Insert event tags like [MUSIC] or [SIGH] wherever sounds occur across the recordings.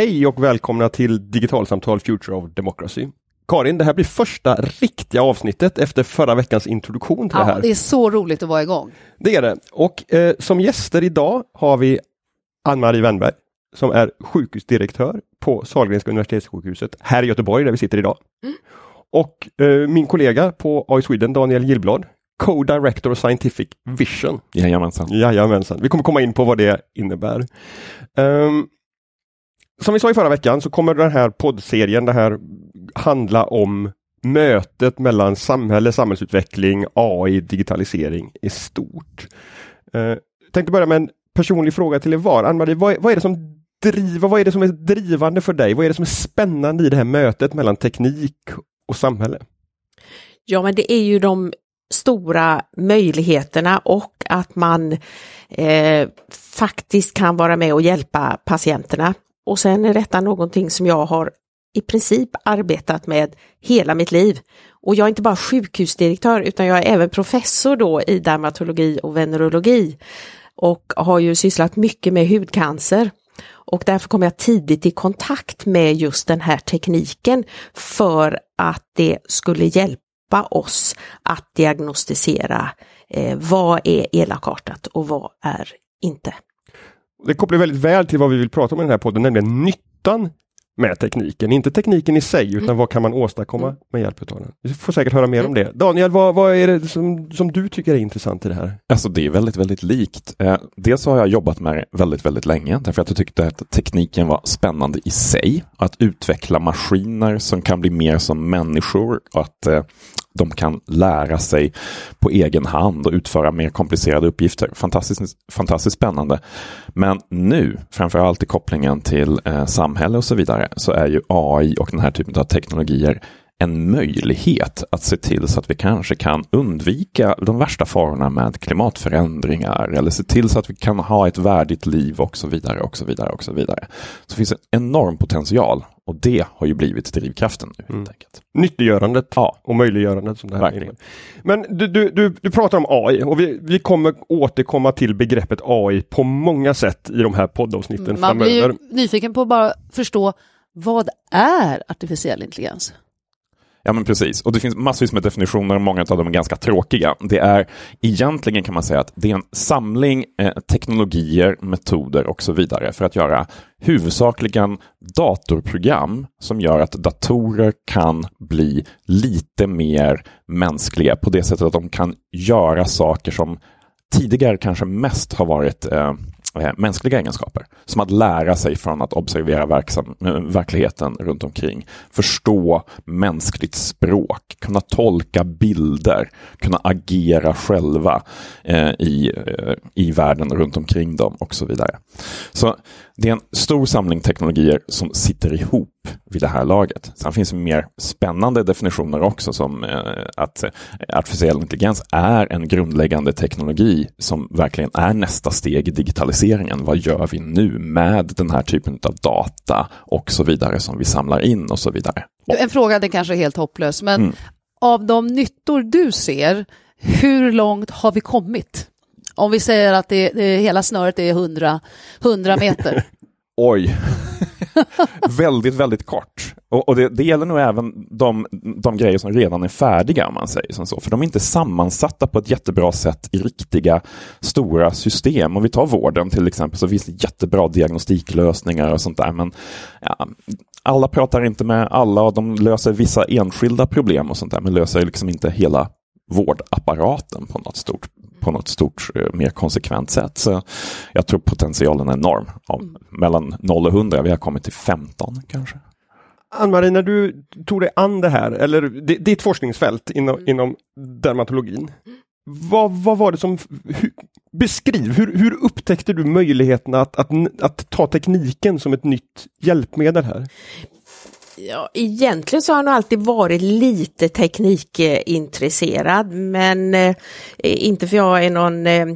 Hej och välkomna till Digitalsamtal Future of Democracy. Karin, det här blir första riktiga avsnittet efter förra veckans introduktion till ja, det här. Det är så roligt att vara igång. Det är det. Och eh, som gäster idag har vi Ann-Marie Wennberg som är sjukhusdirektör på Sahlgrenska universitetssjukhuset här i Göteborg där vi sitter idag. Mm. Och eh, min kollega på AI Sweden, Daniel Gillblad, Co-Director Scientific Vision. Jajamensan. Jajamensan. Vi kommer komma in på vad det innebär. Um, som vi sa i förra veckan så kommer den här poddserien det här handla om mötet mellan samhälle, samhällsutveckling, AI, digitalisering i stort. Eh, tänkte börja med en personlig fråga till er var. Ann-Marie, vad, vad, är det som driver, vad är det som är drivande för dig? Vad är det som är spännande i det här mötet mellan teknik och samhälle? Ja, men det är ju de stora möjligheterna och att man eh, faktiskt kan vara med och hjälpa patienterna. Och sen är detta någonting som jag har i princip arbetat med hela mitt liv. Och jag är inte bara sjukhusdirektör utan jag är även professor då i dermatologi och venerologi och har ju sysslat mycket med hudcancer. Och därför kom jag tidigt i kontakt med just den här tekniken för att det skulle hjälpa oss att diagnostisera eh, vad är elakartat och vad är inte. Det kopplar väldigt väl till vad vi vill prata om i den här podden, nämligen nyttan med tekniken. Inte tekniken i sig, utan mm. vad kan man åstadkomma mm. med hjälp av den. Vi får säkert höra mer mm. om det. Daniel, vad, vad är det som, som, du tycker är intressant i det här? Alltså det är väldigt, väldigt likt. Eh, dels har jag jobbat med det väldigt, väldigt länge, därför att jag tyckte att tekniken var spännande i sig. Att utveckla maskiner som kan bli mer som människor, att eh, de kan lära sig på egen hand och utföra mer komplicerade uppgifter. Fantastiskt, fantastiskt spännande. Men nu, framförallt i kopplingen till eh, samhälle och så vidare, så är ju AI och den här typen av teknologier en möjlighet att se till så att vi kanske kan undvika de värsta farorna med klimatförändringar eller se till så att vi kan ha ett värdigt liv och så vidare och så vidare och så vidare. Så det finns en enorm potential och det har ju blivit drivkraften nu. Mm. Nyttiggörandet ja. och möjliggörandet. Som det här Verkligen. Men du, du, du, du pratar om AI och vi, vi kommer återkomma till begreppet AI på många sätt i de här poddavsnitten Man framöver. Man blir nyfiken på att bara förstå vad är artificiell intelligens? Ja men precis, och det finns massvis med definitioner och många av dem är ganska tråkiga. Det är egentligen kan man säga att det är en samling eh, teknologier, metoder och så vidare för att göra huvudsakligen datorprogram som gör att datorer kan bli lite mer mänskliga på det sättet att de kan göra saker som tidigare kanske mest har varit eh, Eh, mänskliga egenskaper. Som att lära sig från att observera verksam, eh, verkligheten runt omkring. Förstå mänskligt språk, kunna tolka bilder, kunna agera själva eh, i, eh, i världen runt omkring dem och så vidare. Så det är en stor samling teknologier som sitter ihop vid det här laget. Sen finns det mer spännande definitioner också som eh, att artificiell intelligens är en grundläggande teknologi som verkligen är nästa steg i digitaliseringen. Vad gör vi nu med den här typen av data och så vidare som vi samlar in och så vidare. En fråga, det kanske är helt hopplös, men mm. av de nyttor du ser, hur långt har vi kommit? Om vi säger att det, det, hela snöret är 100, 100 meter. [LAUGHS] Oj, [LAUGHS] väldigt, väldigt kort. Och, och det, det, gäller nog även de, de grejer som redan är färdiga, om man säger som så. För de är inte sammansatta på ett jättebra sätt i riktiga stora system. Om vi tar vården till exempel så finns det jättebra diagnostiklösningar och sånt där. Men ja, alla pratar inte med alla och de löser vissa enskilda problem och sånt där, men löser liksom inte hela vårdapparaten på något stort på något stort, eh, mer konsekvent sätt. Så jag tror potentialen är enorm. Mm. Mellan 0 och 100, vi har kommit till 15 kanske. Ann-Marie, när du tog dig an det här, eller ditt forskningsfält inom, mm. inom dermatologin. Vad, vad var det som, hur, beskriv, hur, hur upptäckte du möjligheterna att, att, att ta tekniken som ett nytt hjälpmedel här? Ja, egentligen så har han nog alltid varit lite teknikintresserad men eh, inte för jag är någon eh,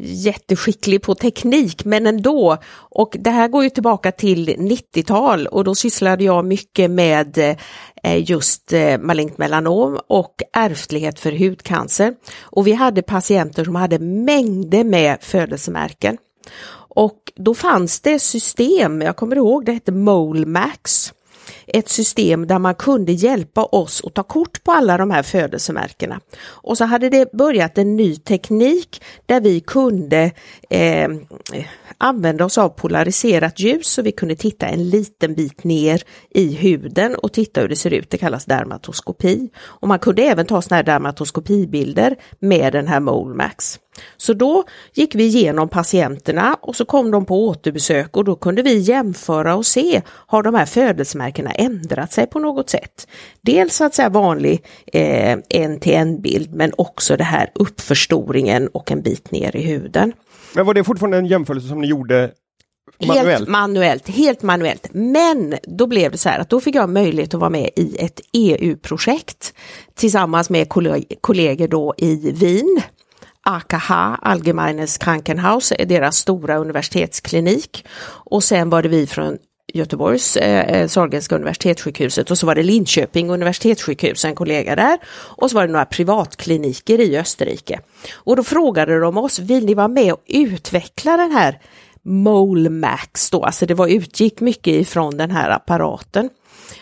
jätteskicklig på teknik men ändå. Och det här går ju tillbaka till 90-tal och då sysslade jag mycket med eh, just eh, malignt melanom och ärftlighet för hudcancer. Och vi hade patienter som hade mängder med födelsemärken. Och då fanns det system, jag kommer ihåg det hette Molemax ett system där man kunde hjälpa oss att ta kort på alla de här födelsemärkena. Och så hade det börjat en ny teknik där vi kunde eh, använda oss av polariserat ljus så vi kunde titta en liten bit ner i huden och titta hur det ser ut. Det kallas dermatoskopi. Och man kunde även ta sådana här dermatoskopibilder med den här Molemax. Så då gick vi igenom patienterna och så kom de på återbesök och då kunde vi jämföra och se, har de här födelsemärkena ändrat sig på något sätt? Dels så att säga vanlig eh, en-till-en-bild men också det här uppförstoringen och en bit ner i huden. Men var det fortfarande en jämförelse som ni gjorde Manuellt. Helt manuellt, helt manuellt. Men då blev det så här att då fick jag möjlighet att vara med i ett EU-projekt tillsammans med kollegor då i Wien AKH, Allgemeines Krankenhaus, är deras stora universitetsklinik. Och sen var det vi från Göteborgs eh, eh, Sahlgrenska universitetssjukhuset och så var det Linköping universitetssjukhus, en kollega där. Och så var det några privatkliniker i Österrike. Och då frågade de oss, vill ni vara med och utveckla den här Molemax då, alltså det var utgick mycket ifrån den här apparaten.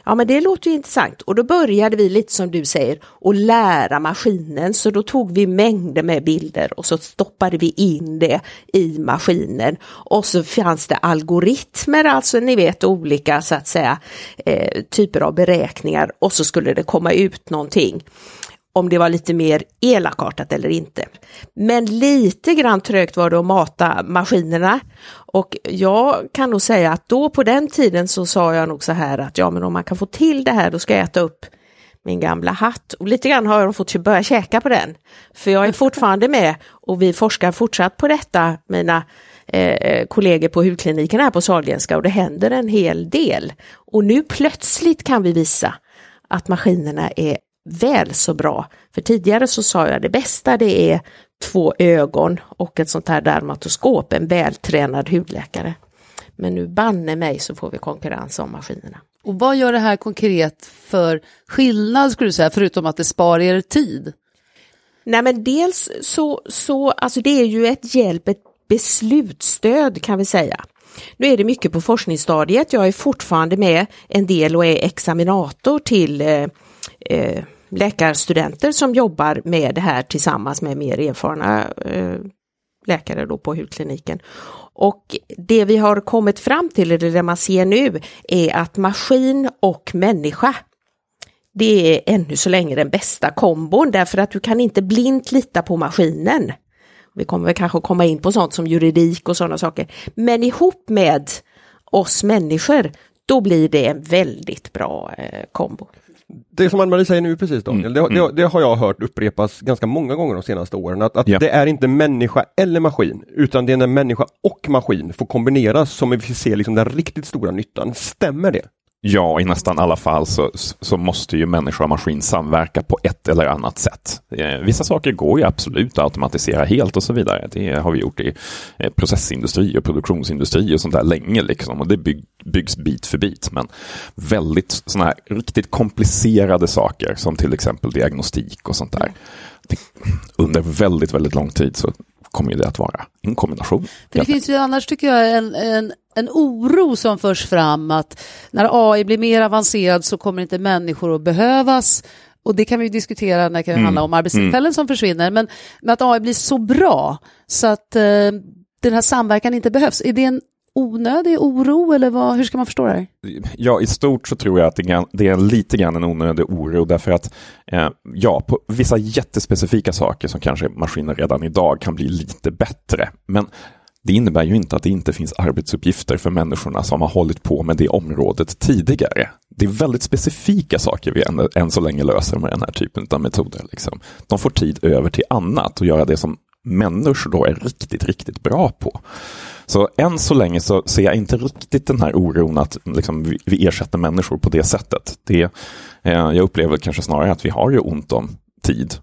Ja men det låter ju intressant. Och då började vi lite som du säger att lära maskinen. Så då tog vi mängder med bilder och så stoppade vi in det i maskinen. Och så fanns det algoritmer, alltså ni vet olika så att säga eh, typer av beräkningar. Och så skulle det komma ut någonting om det var lite mer elakartat eller inte. Men lite grann trögt var det att mata maskinerna och jag kan nog säga att då på den tiden så sa jag nog så här att ja men om man kan få till det här då ska jag äta upp min gamla hatt. Och lite grann har jag fått börja käka på den. För jag är fortfarande med och vi forskar fortsatt på detta, mina eh, kollegor på hudkliniken här på Sahlgrenska och det händer en hel del. Och nu plötsligt kan vi visa att maskinerna är väl så bra. För tidigare så sa jag det bästa det är två ögon och ett sånt här dermatoskop, en vältränad hudläkare. Men nu banne mig så får vi konkurrens om maskinerna. Och vad gör det här konkret för skillnad skulle du säga, förutom att det sparar er tid? Nej men dels så, så alltså det är ju ett hjälp, ett beslutsstöd kan vi säga. Nu är det mycket på forskningsstadiet, jag är fortfarande med en del och är examinator till eh, eh, läkarstudenter som jobbar med det här tillsammans med mer erfarna eh, läkare då på hudkliniken. Och det vi har kommit fram till, eller det man ser nu, är att maskin och människa det är ännu så länge den bästa kombon därför att du kan inte blint lita på maskinen. Vi kommer väl kanske komma in på sånt som juridik och sådana saker. Men ihop med oss människor, då blir det en väldigt bra eh, kombo det som Ann-Marie säger nu precis Daniel, mm, det, mm. Det, det, har jag hört upprepas ganska många gånger de senaste åren. Att, att yeah. det är inte människa eller maskin, utan det är när människa och maskin får kombineras som vi ser liksom den riktigt stora nyttan. Stämmer det? Ja, i nästan alla fall så, så måste ju människa och maskin samverka på ett eller annat sätt. Eh, vissa saker går ju absolut att automatisera helt och så vidare. Det har vi gjort i eh, processindustri och produktionsindustri och sånt där länge liksom och det bygg, byggs bit för bit. Men väldigt sådana här riktigt komplicerade saker som till exempel diagnostik och sånt där. Det, under väldigt, väldigt lång tid så kommer det att vara en kombination. För det finns ju annars tycker jag en, en, en oro som förs fram att när AI blir mer avancerad så kommer inte människor att behövas. Och det kan vi diskutera när det kan mm. handla om arbetstillfällen mm. som försvinner. Men, men att AI blir så bra så att eh, den här samverkan inte behövs. Är det en onödig oro eller vad, hur ska man förstå det här? Ja, i stort så tror jag att det är lite grann en onödig oro därför att eh, ja, på vissa jättespecifika saker som kanske maskiner redan idag kan bli lite bättre. Men det innebär ju inte att det inte finns arbetsuppgifter för människorna som har hållit på med det området tidigare. Det är väldigt specifika saker vi än, än så länge löser med den här typen av metoder. Liksom. De får tid över till annat och göra det som människor då är riktigt, riktigt bra på. Så än så länge så ser jag inte riktigt den här oron att liksom, vi, vi ersätter människor på det sättet. Det, eh, jag upplever kanske snarare att vi har ju ont om tid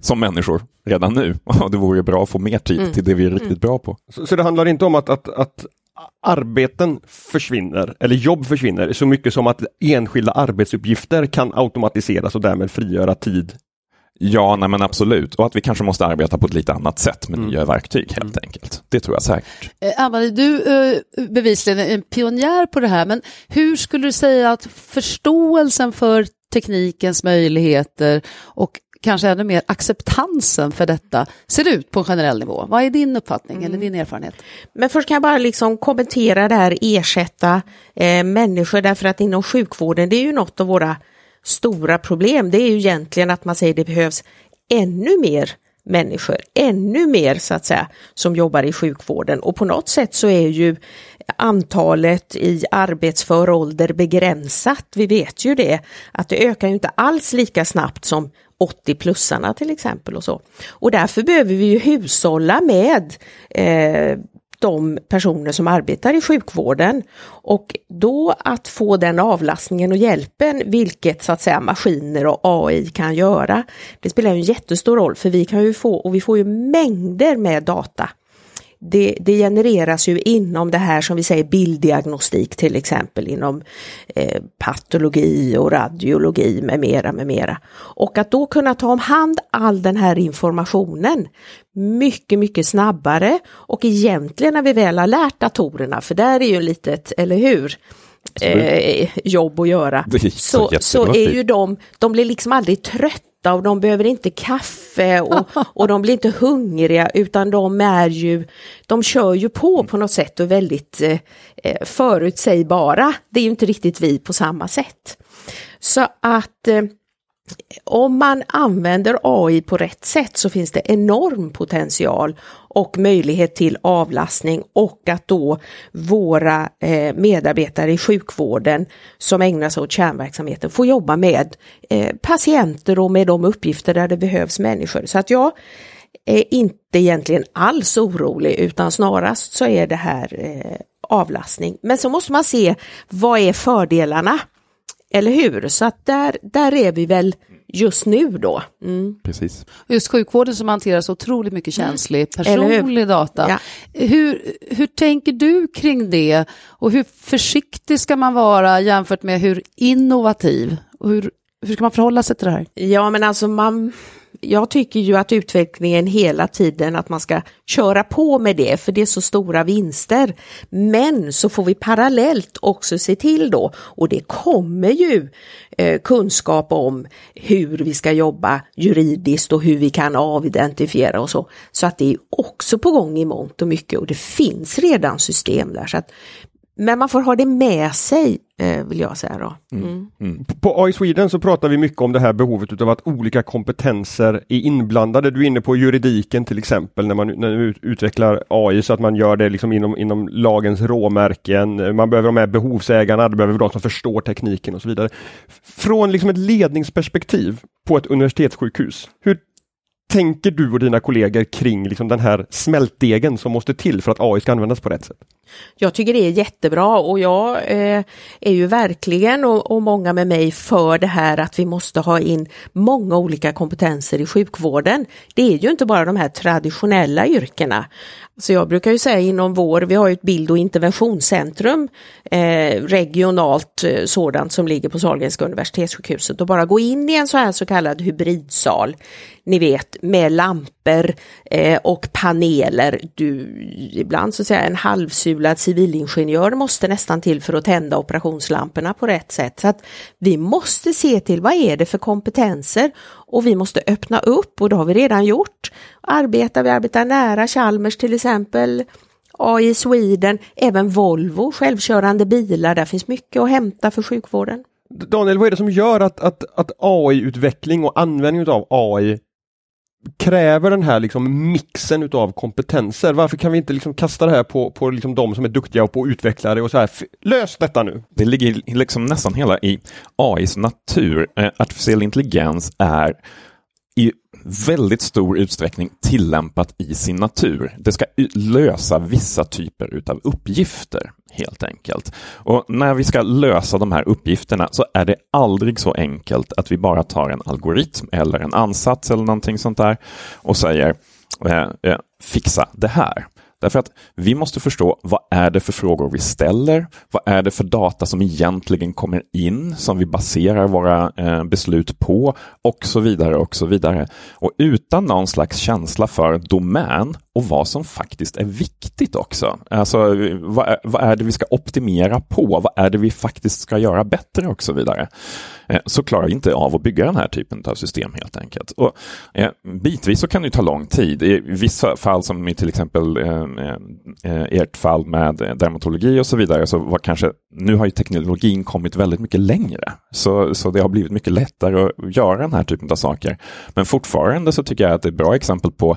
som människor redan nu. [LAUGHS] Och det vore bra att få mer tid mm. till det vi är riktigt mm. bra på. Så, så, det handlar inte om att, att, att arbeten försvinner eller jobb försvinner så mycket som att enskilda arbetsuppgifter kan automatiseras och därmed frigöra tid Ja, nej men absolut. Och att vi kanske måste arbeta på ett lite annat sätt med Mm. nya verktyg helt enkelt. Det tror jag säkert. Eh, Ann-Marie, du är bevisligen är en pionjär på det här, men hur skulle du säga att förståelsen för teknikens möjligheter och kanske ännu mer acceptansen för detta ser ut på en generell nivå? Vad är din uppfattning eller din erfarenhet? Men först kan jag bara liksom kommentera det här ersätta eh, människor därför att inom sjukvården det är ju något av våra stora problem. Det är ju egentligen att man säger det behövs ännu mer människor, ännu mer så att säga som jobbar i sjukvården och på något sätt så är ju antalet i arbetsför ålder begränsat. Vi vet ju det att det ökar ju inte alls lika snabbt som 80-plussarna till exempel och så. Och därför behöver vi ju hushålla med eh, de personer som arbetar i sjukvården och då att få den avlastningen och hjälpen, vilket så att säga maskiner och AI kan göra, det spelar en jättestor roll för vi kan ju få, och vi får ju mängder med data. Det, det genereras ju inom det här som vi säger bilddiagnostik till exempel inom eh, patologi och radiologi med mera med mera. Och att då kunna ta om hand all den här informationen mycket, mycket snabbare och egentligen när vi väl har lärt datorerna, för där är ju litet, eller hur? Eh, jobb att göra. Så så, så är ju de, de blir liksom aldrig trötta och de behöver inte kaffe och, [LAUGHS] och de blir inte hungriga utan de är ju, de kör ju på på något sätt och väldigt eh, eh, förutsägbara. Det är ju inte riktigt vi på samma sätt. Så att eh, om man använder AI på rätt sätt så finns det enorm potential och möjlighet till avlastning och att då våra eh, medarbetare i sjukvården som ägnar sig åt kärnverksamheten får jobba med eh, patienter och med de uppgifter där det behövs människor. Så att jag är inte egentligen alls orolig utan snarast så är det här eh, avlastning. Men så måste man se vad är fördelarna? Eller hur? Så att där, där är vi väl just nu då. Mm. Precis. Just sjukvården som hanterar så otroligt mycket känslig Eller hur? personlig data. Ja. Hur, hur tänker du kring det och hur försiktig ska man vara jämfört med hur innovativ? Och hur, hur ska man förhålla sig till det här? Ja men alltså man, jag tycker ju att utvecklingen hela tiden att man ska köra på med det för det är så stora vinster. Men så får vi parallellt också se till då och det kommer ju eh, kunskap om hur vi ska jobba juridiskt och hur vi kan avidentifiera och så. Så att det är också på gång i mångt och mycket och det finns redan system där. Så att, men man får ha det med sig eh, vill jag säga då. Mm. På AI Sweden så pratar vi mycket om det här behovet av att olika kompetenser är inblandade. Du är inne på juridiken till exempel när man, när utvecklar AI så att man gör det liksom inom, inom lagens råmärken. Man behöver ha med behovsägarna, det behöver de som förstår tekniken och så vidare. Från liksom ett ledningsperspektiv på ett universitetssjukhus, hur tänker du och dina kollegor kring liksom den här smältdegen som måste till för att AI ska användas på rätt sätt? Jag tycker det är jättebra och jag eh, är ju verkligen och, och många med mig för det här att vi måste ha in många olika kompetenser i sjukvården. Det är ju inte bara de här traditionella yrkena. Så jag brukar ju säga inom vår, vi har ju ett bild och interventionscentrum eh, regionalt eh, sådant som ligger på Sahlgrenska universitetssjukhuset och bara gå in i en så här så kallad hybridsal, ni vet med lampor eh, och paneler. Du, ibland så säger jag en halvsulad civilingenjör måste nästan till för att tända operationslamporna på rätt sätt. Så att vi måste se till vad är det för kompetenser och vi måste öppna upp och det har vi redan gjort. Arbetar, vi arbetar nära Chalmers till exempel, AI Sweden, även Volvo, självkörande bilar, där finns mycket att hämta för sjukvården. Daniel, vad är det som gör att, att, att AI-utveckling och användning av AI kräver den här liksom mixen utav kompetenser? Varför kan vi inte liksom kasta det här på, på liksom de som är duktiga på att utveckla det och så här, "F- lös detta nu! Det ligger liksom nästan hela i AIs natur. Eh, artificiell intelligens är i väldigt stor utsträckning tillämpat i sin natur. Det ska lösa vissa typer utav uppgifter helt enkelt. Och när vi ska lösa de här uppgifterna så är det aldrig så enkelt att vi bara tar en algoritm eller en ansats eller någonting sånt där och säger eh, eh, fixa det här. Därför att vi måste förstå vad är det för frågor vi ställer? Vad är det för data som egentligen kommer in som vi baserar våra eh, beslut på? Och så vidare och så vidare. Och utan någon slags känsla för domän och vad som faktiskt är viktigt också. Alltså, vad är, vad är det vi ska optimera på? Vad är det vi faktiskt ska göra bättre och så vidare? Eh, så klarar vi inte av att bygga den här typen av system helt enkelt. Och, eh, bitvis så kan det ta lång tid. I vissa fall som i till exempel eh, eh, ert fall med dermatologi och så vidare, så var kanske, nu har ju teknologin kommit väldigt mycket längre. Så, så det har blivit mycket lättare att göra den här typen av saker. Men fortfarande så tycker jag att det är ett bra exempel på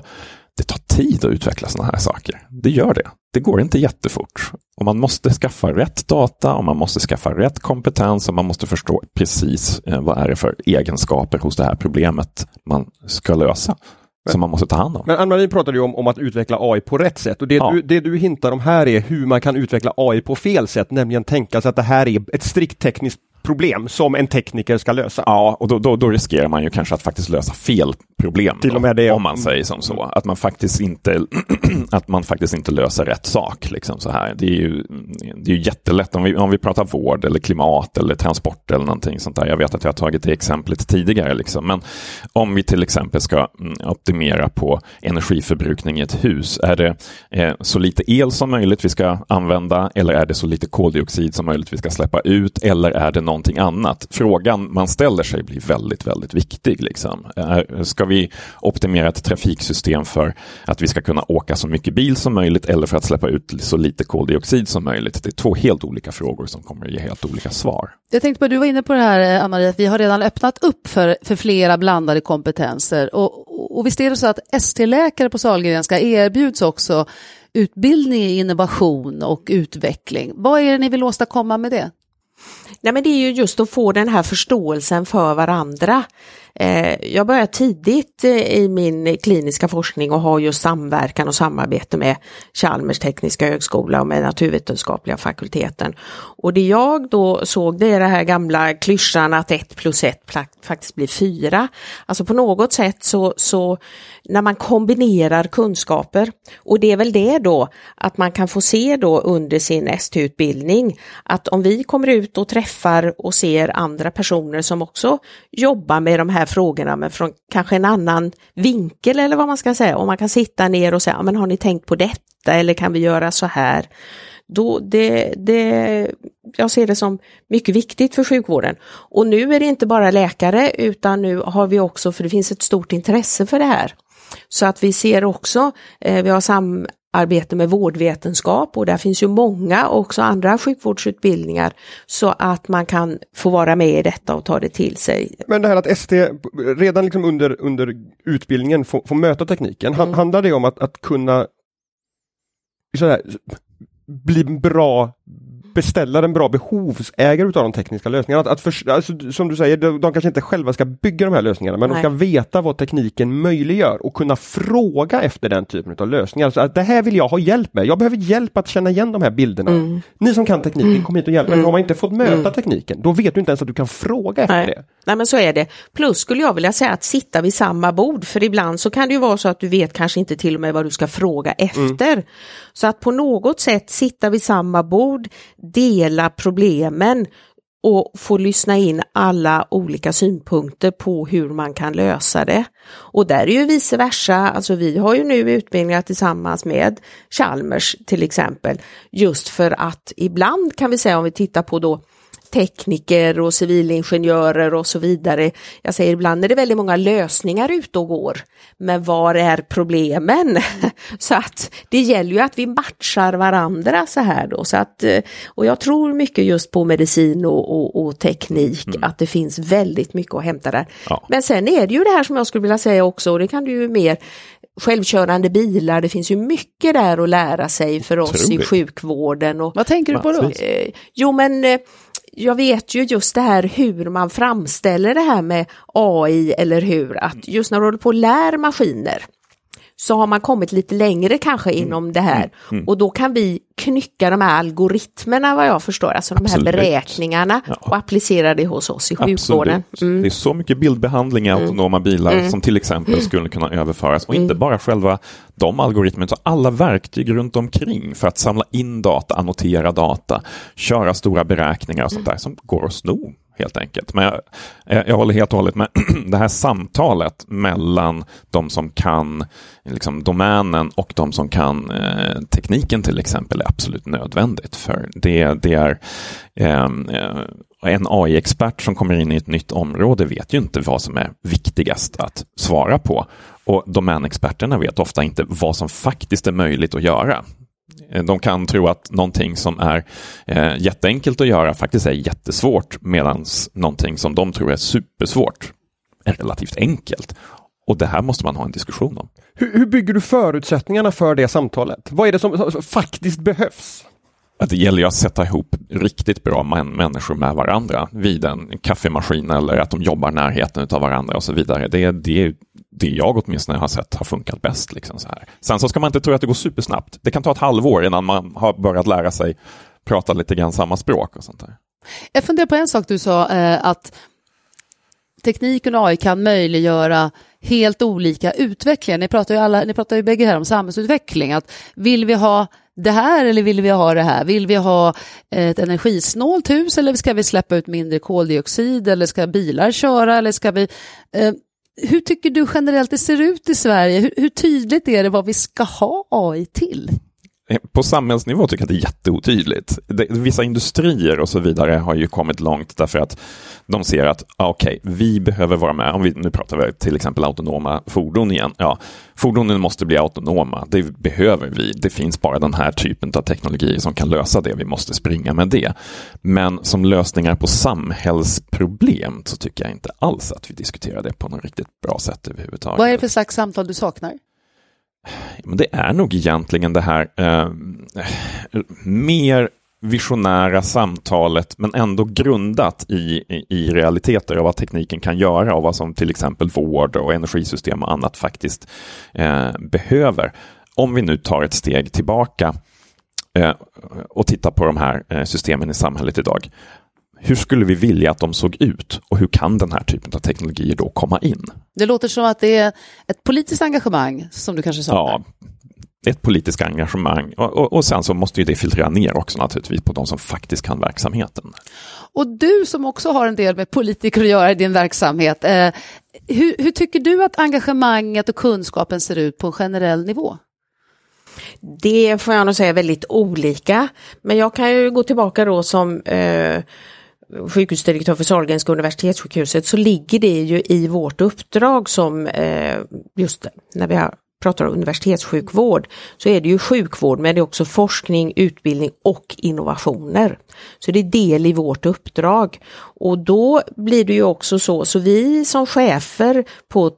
det tar tid att utveckla sådana här saker. Det gör det. Det går inte jättefort. Och man måste skaffa rätt data och man måste skaffa rätt kompetens och man måste förstå precis eh, vad är det för egenskaper hos det här problemet man ska lösa. Men, som man måste ta hand om. Men Ann-Marie pratade ju om, om, att utveckla AI på rätt sätt och det, ja. du, det du hintar om här är hur man kan utveckla AI på fel sätt, nämligen tänka sig att det här är ett strikt tekniskt problem som en tekniker ska lösa. Ja, och då, då, då, riskerar man ju kanske att faktiskt lösa fel problem. Till och med det. Om man säger som så. Att man faktiskt inte, [CLEARS THROAT] att man faktiskt inte löser rätt sak. Liksom så här. Det, är ju, det är ju jättelätt om vi, om vi pratar vård eller klimat eller transport eller någonting sånt där. Jag vet att jag har tagit det exemplet tidigare. Liksom. Men om vi till exempel ska mm, optimera på energiförbrukning i ett hus. Är det eh, så lite el som möjligt vi ska använda eller är det så lite koldioxid som möjligt vi ska släppa ut eller är det någonting annat? Frågan man ställer sig blir väldigt, väldigt viktig. Liksom. Eh, ska vi optimera ett trafiksystem för att vi ska kunna åka så mycket bil som möjligt eller för att släppa ut så lite koldioxid som möjligt? Det är två helt olika frågor som kommer att ge helt olika svar. Jag tänkte på, du var inne på det här, eh, Ann-Marie, att vi har redan öppnat upp för, för flera blandade kompetenser. Och, och visst är det så att ST-läkare på Sahlgrenska erbjuds också utbildning i innovation och utveckling. Vad är det ni vill åstadkomma med det? Nej, men det är ju just att få den här förståelsen för varandra. Eh, jag började tidigt eh, i min kliniska forskning och har just samverkan och samarbete med Chalmers tekniska högskola och med naturvetenskapliga fakulteten. Och det jag då såg det är det här gamla klyschan att ett plus ett faktiskt blir fyra. Alltså på något sätt så, så när man kombinerar kunskaper och det är väl det då att man kan få se då under sin ST-utbildning att om vi kommer ut och träffar och ser andra personer som också jobbar med de här frågorna men från kanske en annan vinkel eller vad man ska säga om man kan sitta ner och säga men har ni tänkt på detta eller kan vi göra så här? Då det, det, jag ser det som mycket viktigt för sjukvården. Och nu är det inte bara läkare utan nu har vi också, för det finns ett stort intresse för det här. Så att vi ser också, eh, vi har samarbete med vårdvetenskap och där finns ju många också andra sjukvårdsutbildningar så att man kan få vara med i detta och ta det till sig. Men det här att ST redan liksom under, under utbildningen får, får möta tekniken, mm. handlar det om att, att kunna så bli bra beställare, en bra behovsägare utav de tekniska lösningarna. Att, att för, alltså, som du säger, de, de, kanske inte själva ska bygga de här lösningarna, men Nej. de ska veta vad tekniken möjliggör och kunna fråga efter den typen av lösningar. Så att det här vill jag ha hjälp med. Jag behöver hjälp att känna igen de här bilderna. Mm. Ni som kan tekniken, mm. kom hit och hjälp mig. Mm. Har man inte fått möta mm. tekniken, då vet du inte ens att du kan fråga efter Nej. det. Nej, men så är det. Plus skulle jag vilja säga att sitta vid samma bord, för ibland så kan det ju vara så att du vet kanske inte till och med vad du ska fråga efter. Mm. Så att på något sätt sitta vid samma bord, dela problemen och få lyssna in alla olika synpunkter på hur man kan lösa det. Och där är ju vice versa, alltså vi har ju nu utbildningar tillsammans med Chalmers till exempel, just för att ibland kan vi säga om vi tittar på då tekniker och civilingenjörer och så vidare. Jag säger ibland är det väldigt många lösningar ute och går. Men var är problemen? [LAUGHS] så att det gäller ju att vi matchar varandra så här då. Så att, eh, och jag tror mycket just på medicin och, och, och teknik, mm. att det finns väldigt mycket att hämta där. Ja. Men sen är det ju det här som jag skulle vilja säga också, och det kan du ju mer självkörande bilar, det finns ju mycket där att lära sig för oss Otroligt. i sjukvården. Och, Vad tänker du på då? Eh, jo men eh, jag vet ju just det här hur man framställer det här med AI eller hur, att just när du håller på och lär maskiner så har man kommit lite längre kanske Mm. inom det här. Och då kan vi knycka de här algoritmerna vad jag förstår, alltså de Absolut. här beräkningarna Ja. och applicera det hos oss i sjukvården. Absolut. Det är så mycket bildbehandling i autonoma bilar som till exempel skulle kunna överföras. Och inte bara själva de algoritmerna, utan alla verktyg runt omkring för att samla in data, annotera data, köra stora beräkningar och sånt där som går att sno helt enkelt. Men jag, jag, jag håller helt och hållet med. [CLEARS THROAT] Det här samtalet mellan de som kan liksom, domänen och de som kan eh, tekniken till exempel är absolut nödvändigt. För det, det är ehm, eh, en AI-expert som kommer in i ett nytt område vet ju inte vad som är viktigast att svara på. Och domänexperterna vet ofta inte vad som faktiskt är möjligt att göra. Eh, de kan tro att någonting som är eh, jätteenkelt att göra faktiskt är jättesvårt medan någonting som de tror är supersvårt är relativt enkelt. Och det här måste man ha en diskussion om. Hur, hur bygger du förutsättningarna för det samtalet? Vad är det som, faktiskt behövs? Att det gäller ju att sätta ihop riktigt bra män, människor med varandra vid en kaffemaskin eller att de jobbar närheten av varandra och så vidare. Det är det, det jag åtminstone har sett har funkat bäst. Liksom så här. Sen så ska man inte tro att det går supersnabbt. Det kan ta ett halvår innan man har börjat lära sig prata lite grann samma språk och sånt där. Jag funderar på en sak du sa, eh, att tekniken och AI kan möjliggöra helt olika utvecklingar. Ni pratar ju, alla, ni pratar ju bägge här om samhällsutveckling. Att vill vi ha det här eller vill vi ha det här? Vill vi ha ett energisnålt hus eller ska vi släppa ut mindre koldioxid eller ska bilar köra eller ska vi... Eh, hur tycker du generellt det ser ut i Sverige? Hur, hur tydligt är det vad vi ska ha AI till? På samhällsnivå tycker jag att det är jätteotydligt. Vissa industrier och så vidare har ju kommit långt därför att de ser att okej, okej, vi behöver vara med. Om vi, nu pratar vi till exempel autonoma fordon igen. Ja, fordonen måste bli autonoma. Det behöver vi. Det finns bara den här typen av teknologi som kan lösa det. Vi måste springa med det. Men som lösningar på samhällsproblem så tycker jag inte alls att vi diskuterar det på något riktigt bra sätt överhuvudtaget. Vad är det för slags samtal du saknar? Men det är nog egentligen det här eh, mer visionära samtalet men ändå grundat i, i, i realiteter av vad tekniken kan göra och vad som till exempel vård och energisystem och annat faktiskt eh, behöver. Om vi nu tar ett steg tillbaka eh, och tittar på de här eh, systemen i samhället idag. Hur skulle vi vilja att de såg ut och hur kan den här typen av teknologier då komma in? Det låter som att det är ett politiskt engagemang som du kanske saknar. Ja, ett politiskt engagemang och, och, och sen så måste ju det filtrera ner också naturligtvis på de som faktiskt kan verksamheten. Och du som också har en del med politiker att göra i din verksamhet, eh, hur, hur tycker du att engagemanget och kunskapen ser ut på en generell nivå? Det får jag nog säga är väldigt olika. Men jag kan ju gå tillbaka då som eh, sjukhusdirektör för Sahlgrenska universitetssjukhuset så ligger det ju i vårt uppdrag som eh, just när vi har pratar om universitetssjukvård så är det ju sjukvård men det är också forskning, utbildning och innovationer. Så det är del i vårt uppdrag. Och då blir det ju också så, så vi som chefer på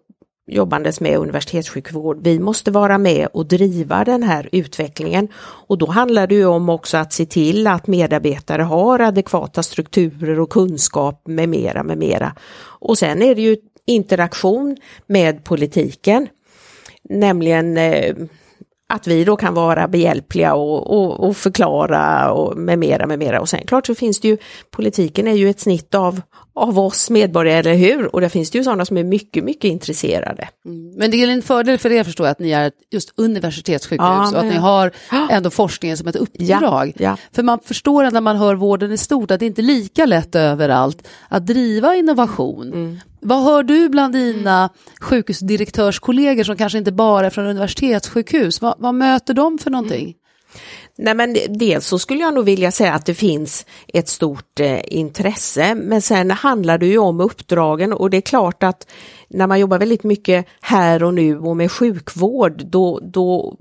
jobbandes med universitetssjukvård, vi måste vara med och driva den här utvecklingen. Och då handlar det ju om också att se till att medarbetare har adekvata strukturer och kunskap med mera, med mera. Och sen är det ju interaktion med politiken, nämligen eh, att vi då kan vara behjälpliga och, och, och förklara och med mera, med mera. Och sen klart så finns det ju, politiken är ju ett snitt av, av oss medborgare, eller hur? Och där finns det ju sådana som är mycket, mycket intresserade. Mm. Men det är en fördel för er förstår jag att ni är just universitetssjukhus Ja, och att men- ni har ändå forskningen som ett uppdrag. ja. För man förstår när man hör vården i stort att det inte är lika lätt överallt att driva innovation. Vad hör du bland dina sjukhusdirektörskollegor som kanske inte bara är från universitetssjukhus? Vad, vad möter de för någonting? Mm. Nej men dels så skulle jag nog vilja säga att det finns ett stort eh, intresse men sen handlar det ju om uppdragen och det är klart att när man jobbar väldigt mycket här och nu och med sjukvård då, då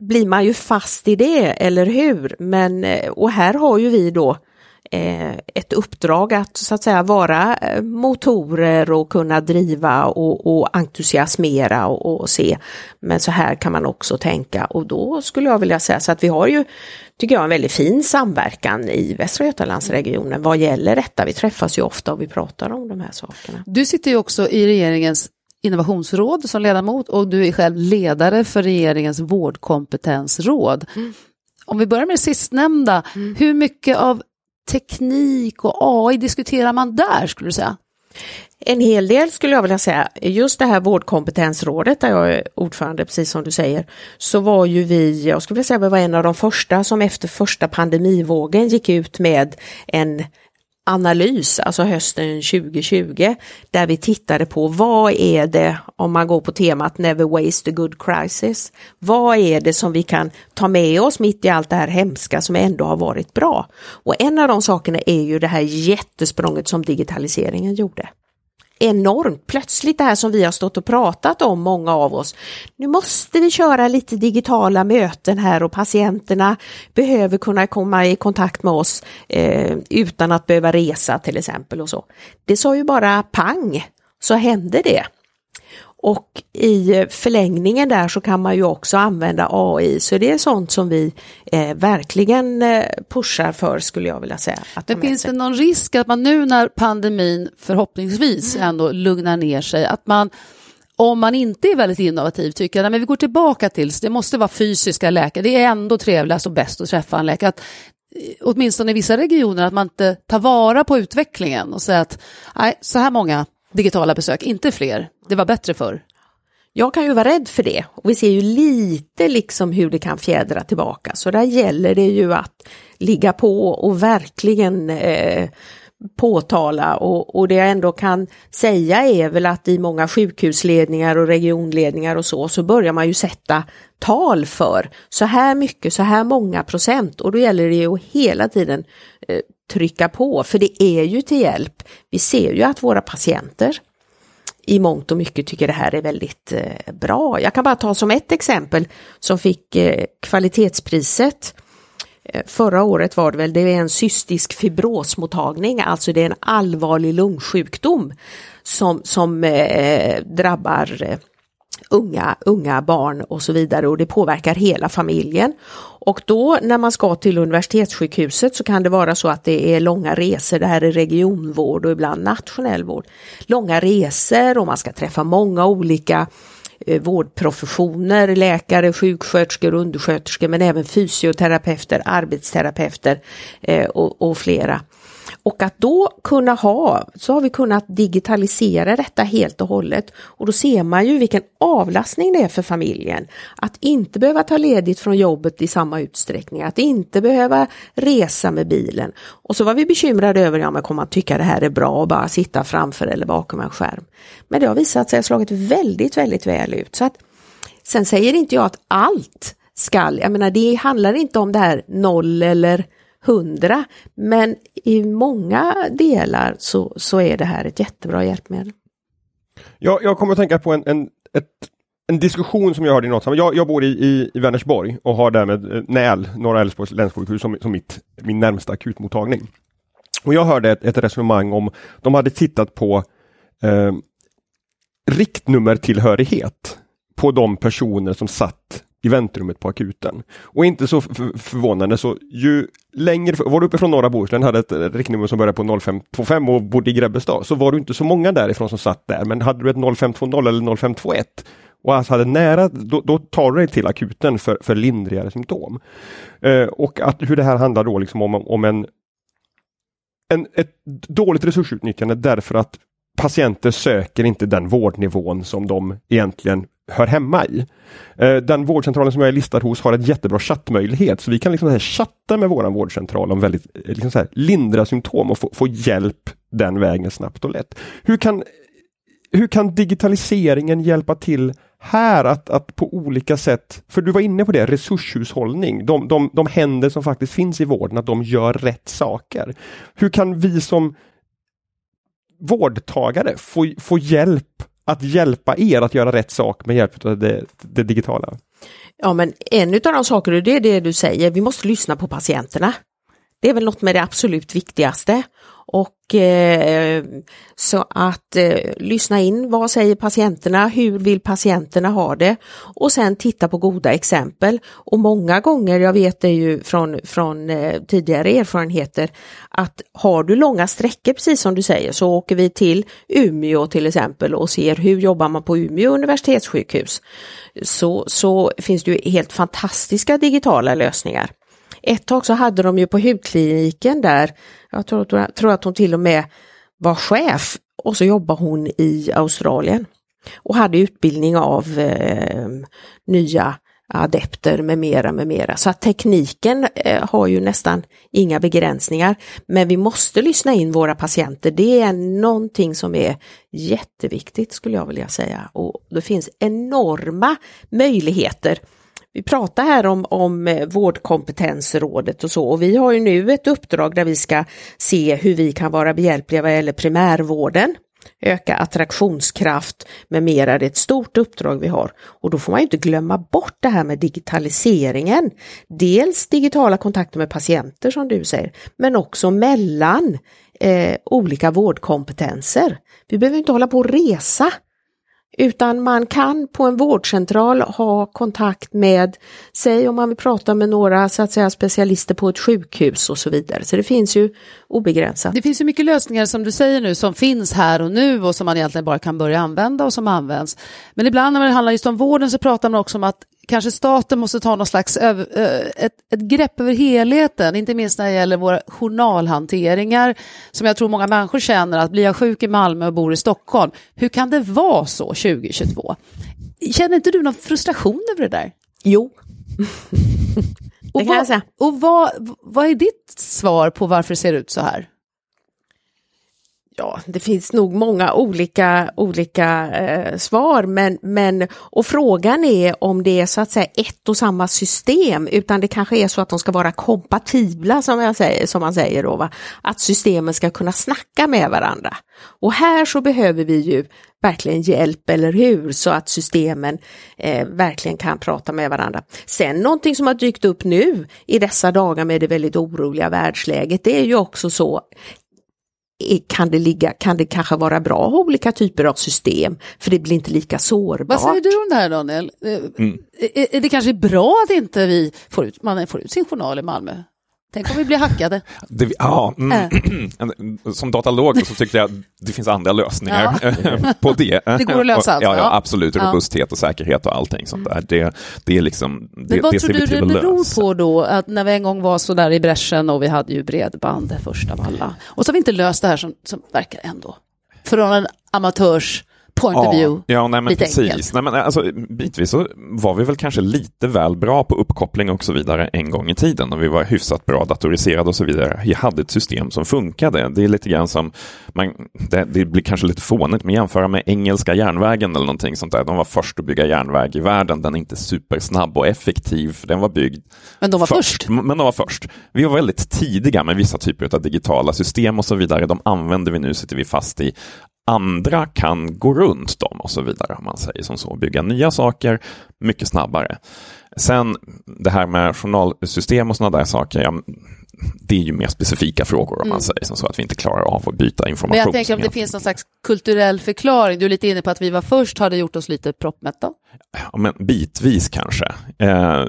blir man ju fast i det, eller hur? Men, eh, och här har ju vi då eh, ett uppdrag att så att säga vara eh, motorer och kunna driva och, och entusiasmera och, och se. Men så här kan man också tänka och då skulle jag vilja säga så att vi har ju, tycker jag, en väldigt fin samverkan i Västra Götalandsregionen vad gäller detta. Vi träffas ju ofta och vi pratar om de här sakerna. Du sitter ju också i regeringens innovationsråd som ledamot och du är själv ledare för regeringens vårdkompetensråd. Mm. Om vi börjar med det sistnämnda, mm. hur mycket av teknik och AI diskuterar man där skulle du säga? En hel del skulle jag vilja säga. Just det här vårdkompetensrådet där jag är ordförande, precis som du säger, så var ju vi, jag skulle vilja säga vi var en av de första som efter första pandemivågen gick ut med en analys, alltså hösten 2020, där vi tittade på vad är det, om man går på temat Never waste a good crisis, vad är det som vi kan ta med oss mitt i allt det här hemska som ändå har varit bra? Och en av de sakerna är ju det här jättesprånget som digitaliseringen gjorde enormt. Plötsligt det här som vi har stått och pratat om, många av oss. Nu måste vi köra lite digitala möten här och patienterna behöver kunna komma i kontakt med oss eh, utan att behöva resa till exempel och så. Det sa ju bara pang så hände det. Och i förlängningen där så kan man ju också använda AI, så det är sånt som vi eh, verkligen eh, pushar för skulle jag vilja säga. Men finns det någon risk att man nu när pandemin förhoppningsvis mm. ändå lugnar ner sig, att man om man inte är väldigt innovativ tycker att vi går tillbaka till, det måste vara fysiska läkare, det är ändå trevligast och bäst att träffa en läkare. Att, eh, åtminstone i vissa regioner, att man inte tar vara på utvecklingen och säger att nej, så här många digitala besök, inte fler. Det var bättre förr. Jag kan ju vara rädd för det och vi ser ju lite liksom hur det kan fjädra tillbaka så där gäller det ju att ligga på och verkligen eh, påtala och, och det jag ändå kan säga är väl att i många sjukhusledningar och regionledningar och så, så börjar man ju sätta tal för så här mycket, så här många procent och då gäller det ju att hela tiden eh, trycka på för det är ju till hjälp. Vi ser ju att våra patienter i mångt och mycket tycker det här är väldigt eh, bra. Jag kan bara ta som ett exempel som fick eh, kvalitetspriset eh, Förra året var det väl, det är en cystisk fibrosmottagning, alltså det är en allvarlig lungsjukdom som, som eh, drabbar eh, unga, unga barn och så vidare och det påverkar hela familjen. Och då när man ska till universitetssjukhuset så kan det vara så att det är långa resor, det här är regionvård och ibland nationell vård. Långa resor och man ska träffa många olika eh, vårdprofessioner, läkare, sjuksköterskor, undersköterskor men även fysioterapeuter, arbetsterapeuter eh, och, och flera. Och att då kunna ha, så har vi kunnat digitalisera detta helt och hållet och då ser man ju vilken avlastning det är för familjen. Att inte behöva ta ledigt från jobbet i samma utsträckning, att inte behöva resa med bilen. Och så var vi bekymrade över, ja men kommer man tycka det här är bra att bara sitta framför eller bakom en skärm. Men det har visat sig ha slagit väldigt, väldigt väl ut. Så att, sen säger inte jag att allt skall, jag menar det handlar inte om det här noll eller hundra, men i många delar så, så är det här ett jättebra hjälpmedel. Ja, jag kommer att tänka på en, en, ett, en diskussion som jag hörde i något jag, jag bor i, i, i Vänersborg och har därmed eh, NÄL, Norra Älvsborgs länssjukhus, som, som mitt, min närmsta akutmottagning. Och jag hörde ett, ett resonemang om, de hade tittat på eh, riktnummertillhörighet på de personer som satt i väntrummet på akuten. Och inte så förvånande så ju längre, var du uppifrån norra Bohuslän, hade ett riktnummer som började på 0525 och bodde i Grebbestad, så var du inte så många därifrån som satt där. Men hade du ett 0520 eller 0521 och alltså hade nära, då, då tar du dig till akuten för, för lindrigare symptom. Eh, och att hur det här handlar då liksom om, om en, en, ett dåligt resursutnyttjande därför att patienter söker inte den vårdnivån som de egentligen hör hemma i. Eh, den vårdcentralen som jag är listad hos har en jättebra chattmöjlighet så vi kan liksom chatta med våran vårdcentral om väldigt eh, liksom så här, lindra symptom och få, få hjälp den vägen snabbt och lätt. Hur kan, hur kan digitaliseringen hjälpa till här att, att på olika sätt, för du var inne på det, resurshushållning, de, de, de händer som faktiskt finns i vården, att de gör rätt saker. Hur kan vi som vårdtagare få, få hjälp att hjälpa er att göra rätt sak med hjälp av det, det digitala? Ja, men en av de saker, det är det du säger, vi måste lyssna på patienterna. Det är väl något med det absolut viktigaste. Och eh, så att eh, lyssna in, vad säger patienterna, hur vill patienterna ha det? Och sen titta på goda exempel. Och många gånger, jag vet det ju från, från eh, tidigare erfarenheter, att har du långa sträckor, precis som du säger, så åker vi till Umeå till exempel och ser hur jobbar man på Umeå universitetssjukhus. Så, så finns det ju helt fantastiska digitala lösningar. Ett tag så hade de ju på hudkliniken där, jag tror, tror att hon till och med var chef och så jobbar hon i Australien och hade utbildning av eh, nya adepter med mera, med mera. Så att tekniken eh, har ju nästan inga begränsningar. Men vi måste lyssna in våra patienter. Det är någonting som är jätteviktigt skulle jag vilja säga. Och det finns enorma möjligheter vi pratar här om, om eh, vårdkompetensrådet och så och vi har ju nu ett uppdrag där vi ska se hur vi kan vara behjälpliga vad gäller primärvården, öka attraktionskraft med mera. Det är ett stort uppdrag vi har och då får man inte glömma bort det här med digitaliseringen. Dels digitala kontakter med patienter som du säger, men också mellan eh, olika vårdkompetenser. Vi behöver inte hålla på och resa utan man kan på en vårdcentral ha kontakt med, säg om man vill prata med några så att säga, specialister på ett sjukhus och så vidare. Så det finns ju obegränsat. Det finns ju mycket lösningar som du säger nu som finns här och nu och som man egentligen bara kan börja använda och som används. Men ibland när det handlar just om vården så pratar man också om att kanske staten måste ta någon slags över, ett, ett grepp över helheten, inte minst när det gäller våra journalhanteringar, som jag tror många människor känner att blir jag sjuk i Malmö och bor i Stockholm, hur kan det vara så 2022? Känner inte du någon frustration över det där? Jo. [LAUGHS] det kan jag säga. Och vad, vad är ditt svar på varför det ser ut så här? Ja, det finns nog många olika, olika eh, svar, men, men och frågan är om det är så att säga ett och samma system, utan det kanske är så att de ska vara kompatibla som, jag säger, som man säger då, va? att systemen ska kunna snacka med varandra. Och här så behöver vi ju verkligen hjälp, eller hur, så att systemen eh, verkligen kan prata med varandra. Sen någonting som har dykt upp nu i dessa dagar med det väldigt oroliga världsläget, det är ju också så kan det, ligga, kan det kanske vara bra att ha olika typer av system, för det blir inte lika sårbart. Vad säger du om det här Daniel? Eh, mm. Är, är det kanske bra att inte vi får ut, man får ut sin journal i Malmö? Tänk om vi blir hackade. [LAUGHS] Det, ja, mm, äh. [CLEARS THROAT] Som datalog så tyckte jag det finns andra lösningar ja. [LAUGHS] på det. Det går att lösa allt? Ja, ja absolut. Robusthet och säkerhet och allting sånt där. Det, det är liksom, det, Men vad det tror du det beror på då? Att när vi en gång var så där i bräschen och vi hade ju bredband först av alla. Och så har vi inte löst det här som, som verkar ändå, från en amatörs point ja, of view. Ja, nej, men precis. Nej, men, alltså, bitvis så var vi väl kanske lite väl bra på uppkoppling och så vidare en gång i tiden och vi var hyfsat bra datoriserade och så vidare. Vi hade ett system som funkade. Det är lite grann som, man, det, det blir kanske lite fånigt, men jämföra med engelska järnvägen eller någonting sånt där. De var först att bygga järnväg i världen. Den är inte supersnabb och effektiv, den var byggd Men de var först. först. Men de var först. Vi var väldigt tidiga med vissa typer av digitala system och så vidare. De använder vi nu, sitter vi fast i andra kan gå runt dem och så vidare, om man säger som så, bygga nya saker mycket snabbare. Sen det här med journalsystem och sådana där saker, ja, det är ju mer specifika frågor om mm. man säger som så att vi inte klarar av att byta information. Men jag tänker om det finns någon slags kulturell förklaring, du är lite inne på att vi var först, har det gjort oss lite proppmätta? Ja, men bitvis kanske. Eh,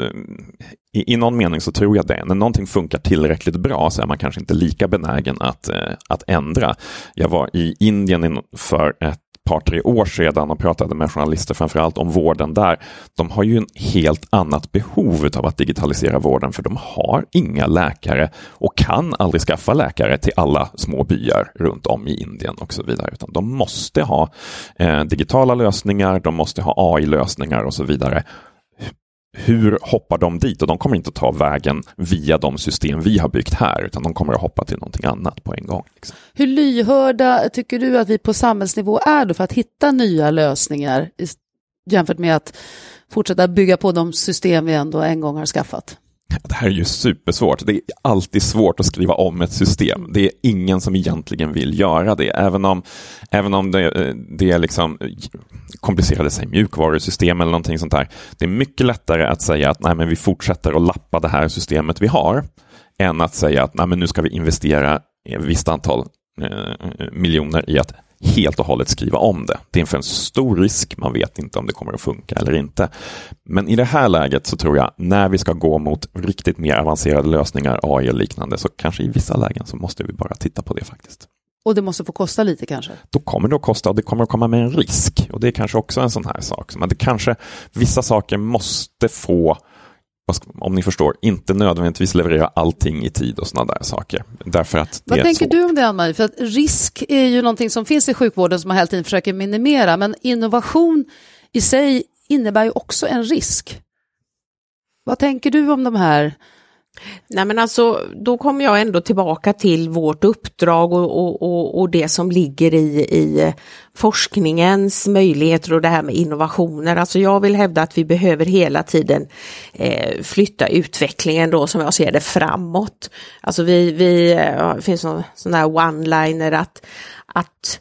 i, I någon mening så tror jag det. När någonting funkar tillräckligt bra så är man kanske inte lika benägen att, eh, att ändra. Jag var i Indien för ett par, tre år sedan och pratade med journalister framförallt om vården där. De har ju en helt annat behov av att digitalisera vården för de har inga läkare och kan aldrig skaffa läkare till alla små byar runt om i Indien och så vidare. Utan de måste ha eh, digitala lösningar, de måste ha AI-lösningar och så vidare hur hoppar de dit? Och de kommer inte att ta vägen via de system vi har byggt här, utan de kommer att hoppa till någonting annat på en gång. Liksom. Hur lyhörda tycker du att vi på samhällsnivå är då för att hitta nya lösningar jämfört med att fortsätta bygga på de system vi ändå en gång har skaffat? Det här är ju supersvårt. Det är alltid svårt att skriva om ett system. Det är ingen som egentligen vill göra det, även om, även om det, det är liksom komplicerade sig mjukvarusystem eller någonting sånt där. Det är mycket lättare att säga att nej, men vi fortsätter att lappa det här systemet vi har, än att säga att nej, men nu ska vi investera ett visst antal eh, miljoner i att helt och hållet skriva om det. Det är för en stor risk, man vet inte om det kommer att funka eller inte. Men i det här läget så tror jag, när vi ska gå mot riktigt mer avancerade lösningar, AI och liknande, så kanske i vissa lägen så måste vi bara titta på det faktiskt. Och det måste få kosta lite kanske? Då kommer det att kosta och det kommer att komma med en risk. Och det är kanske också en sån här sak. Men det kanske, vissa saker måste få om ni förstår, inte nödvändigtvis leverera allting i tid och sådana där saker. Därför att Vad tänker du om det, Ann-Marie? För att risk är ju någonting som finns i sjukvården som man hela tiden försöker minimera, men innovation i sig innebär ju också en risk. Vad tänker du om de här Nej men alltså, då kommer jag ändå tillbaka till vårt uppdrag och, och, och, och, det som ligger i, i forskningens möjligheter och det här med innovationer. Alltså jag vill hävda att vi behöver hela tiden eh, flytta utvecklingen då som jag ser det framåt. Alltså vi, vi eh, det finns någon sån här one-liner att, att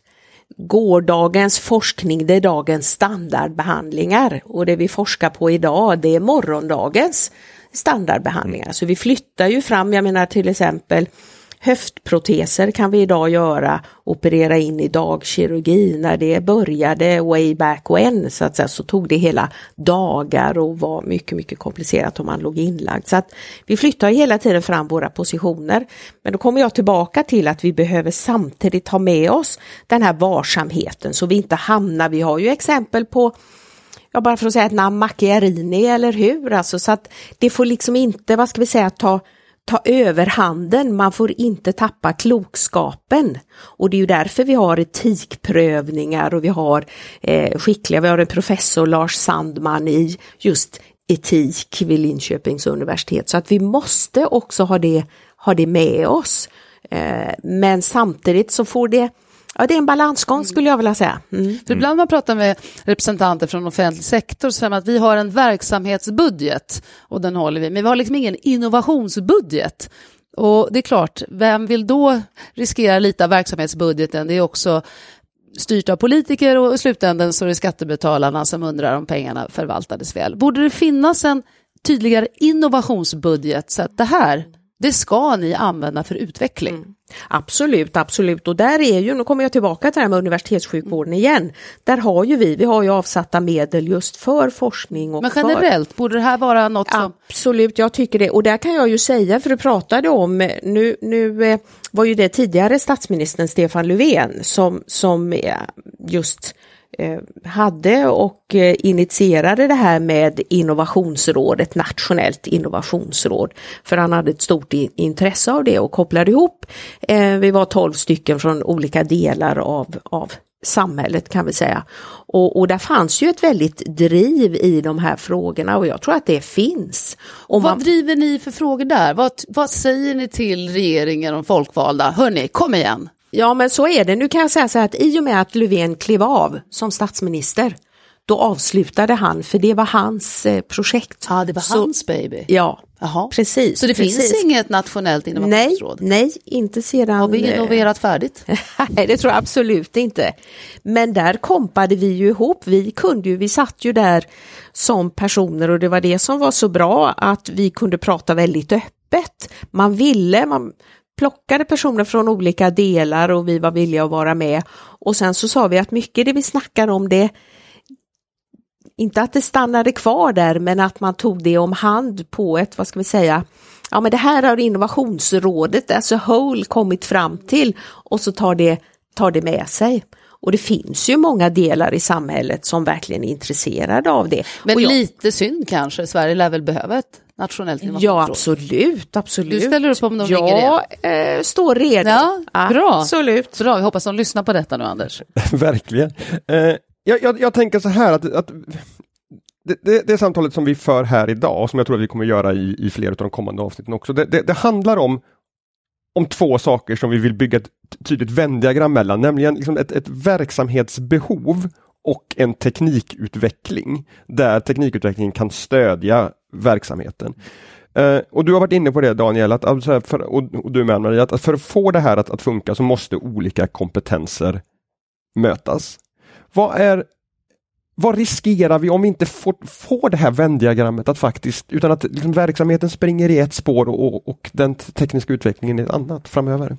gårdagens forskning det är dagens standardbehandlingar och det vi forskar på idag det är morgondagens standardbehandlingar. Så vi flyttar ju fram, jag menar till exempel höftproteser kan vi idag göra, operera in i dagkirurgi. När det började way back when så att säga så tog det hela dagar och var mycket, mycket komplicerat om man låg inlagd. Så att vi flyttar hela tiden fram våra positioner. Men då kommer jag tillbaka till att vi behöver samtidigt ha med oss den här varsamheten så vi inte hamnar, vi har ju exempel på ja bara för att säga ett namn, Macchiarini eller hur? Alltså, så att det får liksom inte, vad ska vi säga, ta, ta överhanden, man får inte tappa klokskapen. Och det är ju därför vi har etikprövningar och vi har eh, skickliga, vi har en professor Lars Sandman i just etik vid Linköpings universitet. Så att vi måste också ha det, ha det med oss. Eh, men samtidigt så får det Ja, det är en balansgång skulle jag vilja säga. Mm. För ibland man pratar med representanter från offentlig sektor så säger man att vi har en verksamhetsbudget och den håller vi, men vi har liksom ingen innovationsbudget. Och det är klart, vem vill då riskera lite av verksamhetsbudgeten? Det är också styrt av politiker och i slutändan så är det skattebetalarna som undrar om pengarna förvaltades väl. Borde det finnas en tydligare innovationsbudget så att det här, det ska ni använda för utveckling? Mm. Absolut, absolut. Och där är ju, nu kommer jag tillbaka till det här med universitetssjukvården igen. Där har ju vi, vi har ju avsatta medel just för forskning. Och Men generellt, för... borde det här vara något som... Absolut, jag tycker det. Och där kan jag ju säga, för du pratade om, nu, nu eh, var ju det tidigare statsministern Stefan Löfven som, som just Eh, hade och eh, initierade det här med innovationsråd, ett nationellt innovationsråd. För han hade ett stort intresse av det och kopplade ihop, eh, vi var tolv stycken från olika delar av, av samhället kan vi säga. Och, och där fanns ju ett väldigt driv i de här frågorna och jag tror att det finns. Och vad man... driver ni för frågor där? Vad, vad säger ni till regeringen och folkvalda? Hörni, kom igen! Ja men så är det. Nu kan jag säga så här att i och med att Löfven klev av som statsminister då avslutade han, för det var hans eh, projekt. Ja, det var så, hans baby. Ja, Aha. precis. Så det precis. finns inget nationellt innovationsråd? Nej, nej, inte sedan... Har vi innoverat färdigt? [LAUGHS] nej, det tror jag absolut inte. Men där kompade vi ju ihop, vi kunde ju, vi satt ju där som personer och det var det som var så bra att vi kunde prata väldigt öppet. Man ville, man plockade personer från olika delar och vi var villiga att vara med. Och sen så sa vi att mycket det vi snackar om det inte att det stannade kvar där men att man tog det om hand på ett, vad ska vi säga, ja men det här har innovationsrådet alltså Hole kommit fram till och så tar det, tar det med sig. Och det finns ju många delar i samhället som verkligen är intresserade av det. Men jag, lite synd kanske, Sverige lär väl behöva ett nationellt? Ja absolut, absolut. Du ställer upp om de jag, ringer? Jag eh, står redo. Ja, bra. Absolut. Bra, vi hoppas de lyssnar på detta nu Anders. [LAUGHS] Verkligen. Eh, jag, jag, jag, tänker så här att, att det, det, det, samtalet som vi för här idag, och som jag tror att vi kommer göra i, i flera av de kommande avsnitten också, det, det, det handlar om om två saker som vi vill bygga ett tydligt vändiagram mellan, nämligen liksom ett, ett verksamhetsbehov och en teknikutveckling där teknikutvecklingen kan stödja verksamheten. Uh, och du har varit inne på det Daniel, att, alltså, för, och, och, du med Maria, att, att för att få det här att, att funka så måste olika kompetenser mötas. Vad är vad riskerar vi om vi inte får, får det här vändiagrammet att faktiskt, utan att liksom verksamheten springer i ett spår och, och den tekniska utvecklingen i ett annat framöver?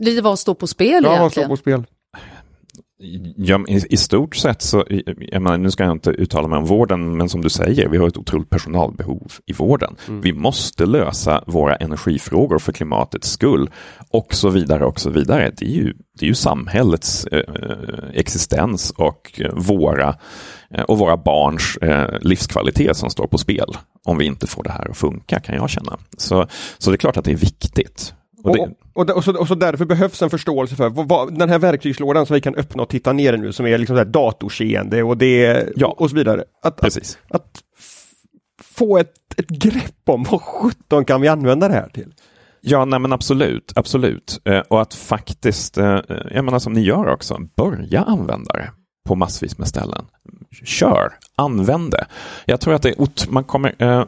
Lite vad står på spel Ja, vad står egentligen? på spel? Ja, i, I stort sett så, jag menar, nu ska jag inte uttala mig om vården, men som du säger, vi har ett otroligt personalbehov i vården. Vi måste lösa våra energifrågor för klimatets skull och så vidare och så vidare. Det är ju, det är ju samhällets eh, existens och eh, våra, eh, och våra barns eh, livskvalitet som står på spel om vi inte får det här att funka, kan jag känna. Så, så det är klart att det är viktigt. Och Och, och, och, så, och så därför behövs en förståelse för vad, den här verktygslådan som vi kan öppna och titta ner i nu som är liksom datorseende och det Ja. och så vidare. Att, att, precis. att f- få ett, ett grepp om vad sjutton kan vi använda det här till? Ja, nej men absolut, absolut. Eh, och att faktiskt, eh, jag menar som ni gör också, börja använda det på massvis med ställen. Kör, använd det. Jag tror att det är man kommer eh,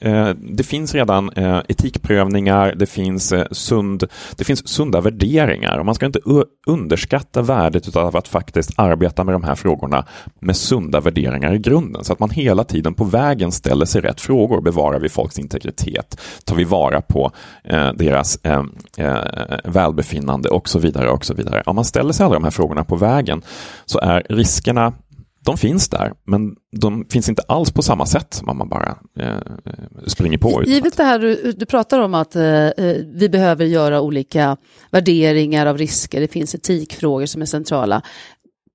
Eh, det finns redan eh, etikprövningar, det finns, eh, sund, det finns sunda värderingar och man ska inte underskatta värdet av att faktiskt arbeta med de här frågorna med sunda värderingar i grunden. Så att man hela tiden på vägen ställer sig rätt frågor. Bevarar vi folks integritet? Tar vi vara på deras välbefinnande och så vidare. och så vidare. Om man ställer sig alla de här frågorna på vägen så är riskerna de finns där, men de finns inte alls på samma sätt som om man bara eh, springer på. Givet det här du, du pratar om att eh, eh, vi behöver göra olika värderingar av risker, det finns etikfrågor som är centrala.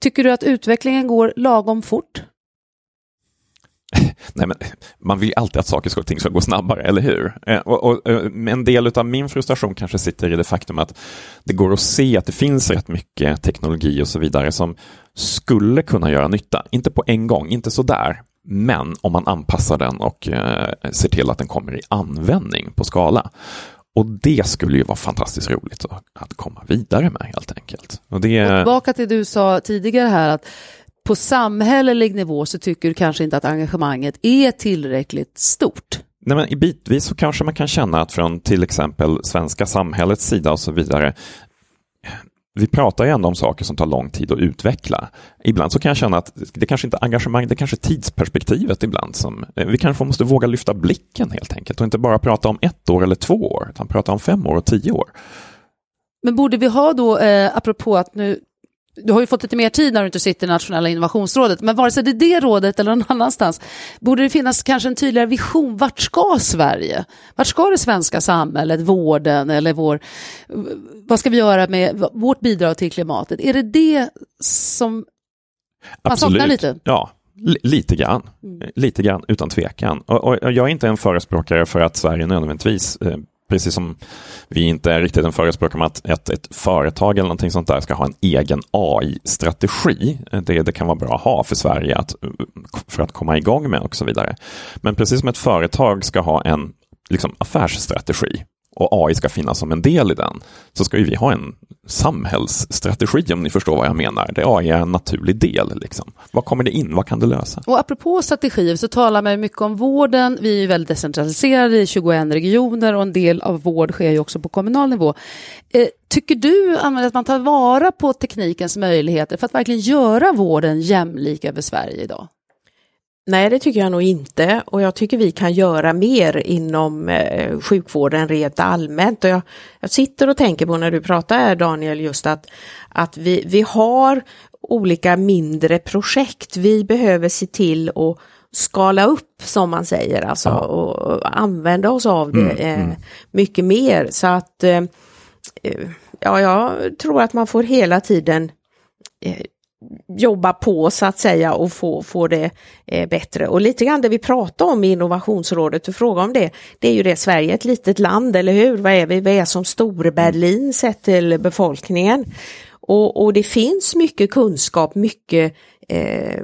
Tycker du att utvecklingen går lagom fort? [LAUGHS] Nej, men man vill ju alltid att saker och ting ska gå snabbare, eller hur? Eh, och, och, eh, en del av min frustration kanske sitter i det faktum att det går att se att det finns rätt mycket teknologi och så vidare som skulle kunna göra nytta. Inte på en gång, inte så där, men om man anpassar den och eh, ser till att den kommer i användning på skala. Och det skulle ju vara fantastiskt roligt att, att komma vidare med helt enkelt. Och det, Och tillbaka till det du sa tidigare här att på samhällelig nivå så tycker du kanske inte att engagemanget är tillräckligt stort. Nej, men i bitvis så kanske man kan känna att från till exempel svenska samhällets sida och så vidare vi pratar ju ändå om saker som tar lång tid att utveckla. Ibland så kan jag känna att det kanske inte är engagemang, det kanske är tidsperspektivet ibland som eh, vi kanske måste våga lyfta blicken helt enkelt och inte bara prata om ett år eller två år, utan prata om fem år och tio år. Men borde vi ha då, eh, apropå att nu, du har ju fått lite mer tid när du inte sitter i nationella innovationsrådet, men vare sig det är det rådet eller någon annanstans, borde det finnas kanske en tydligare vision, vart ska Sverige? Vart ska det svenska samhället, vården eller vår, vad ska vi göra med vårt bidrag till klimatet? Är det det som Man saknar lite. Mm. Ja, li- lite grann. Lite grann, utan tvekan. Och, och jag är inte en förespråkare för att Sverige nödvändigtvis, eh, precis som vi inte är riktigt en förespråkare om att ett, ett företag eller någonting sånt där ska ha en egen AI-strategi. Det, det kan vara bra att ha för Sverige att, för att komma igång med och så vidare. Men precis som ett företag ska ha en liksom, affärsstrategi och AI ska finnas som en del i den, så ska ju vi ha en samhällsstrategi om ni förstår vad jag menar. Där AI är en naturlig del. Liksom. Vad kommer det in? Vad kan det lösa? Och apropå strategier så talar man ju mycket om vården. Vi är ju väldigt decentraliserade i 21 regioner och en del av vård sker ju också på kommunal nivå. Eh, tycker du att man tar vara på teknikens möjligheter för att verkligen göra vården jämlik över Sverige idag? Nej, det tycker jag nog inte och jag tycker vi kan göra mer inom eh, sjukvården rent allmänt. Och jag, jag sitter och tänker på när du pratar här Daniel just att, att vi, vi har olika mindre projekt. Vi behöver se till att skala upp som man säger, alltså och, och använda oss av det eh, mycket mer så att eh, eh, ja, jag tror att man får hela tiden eh, jobba på så att säga och få, få det eh, bättre. Och lite grann det vi pratar om i innovationsrådet, du frågar om det, det är ju det, Sverige är ett litet land, eller hur? Vad är vi? Vi är som Storberlin sett till befolkningen. Och, och det finns mycket kunskap, mycket eh,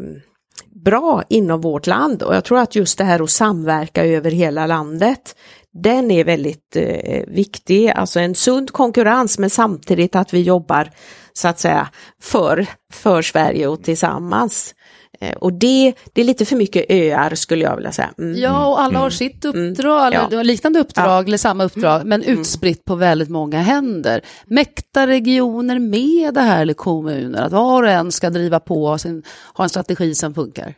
bra inom vårt land och jag tror att just det här att samverka över hela landet, den är väldigt eh, viktig, alltså en sund konkurrens men samtidigt att vi jobbar så att säga för, för Sverige och tillsammans. Eh, och det, det är lite för mycket öar skulle jag vilja säga. Mm. Ja, och alla har sitt uppdrag, eller Ja. de har liknande uppdrag Ja. eller samma uppdrag, men utspritt på väldigt många händer. Mäktar regioner med det här eller kommuner, att var och en ska driva på och sin, ha en strategi som funkar?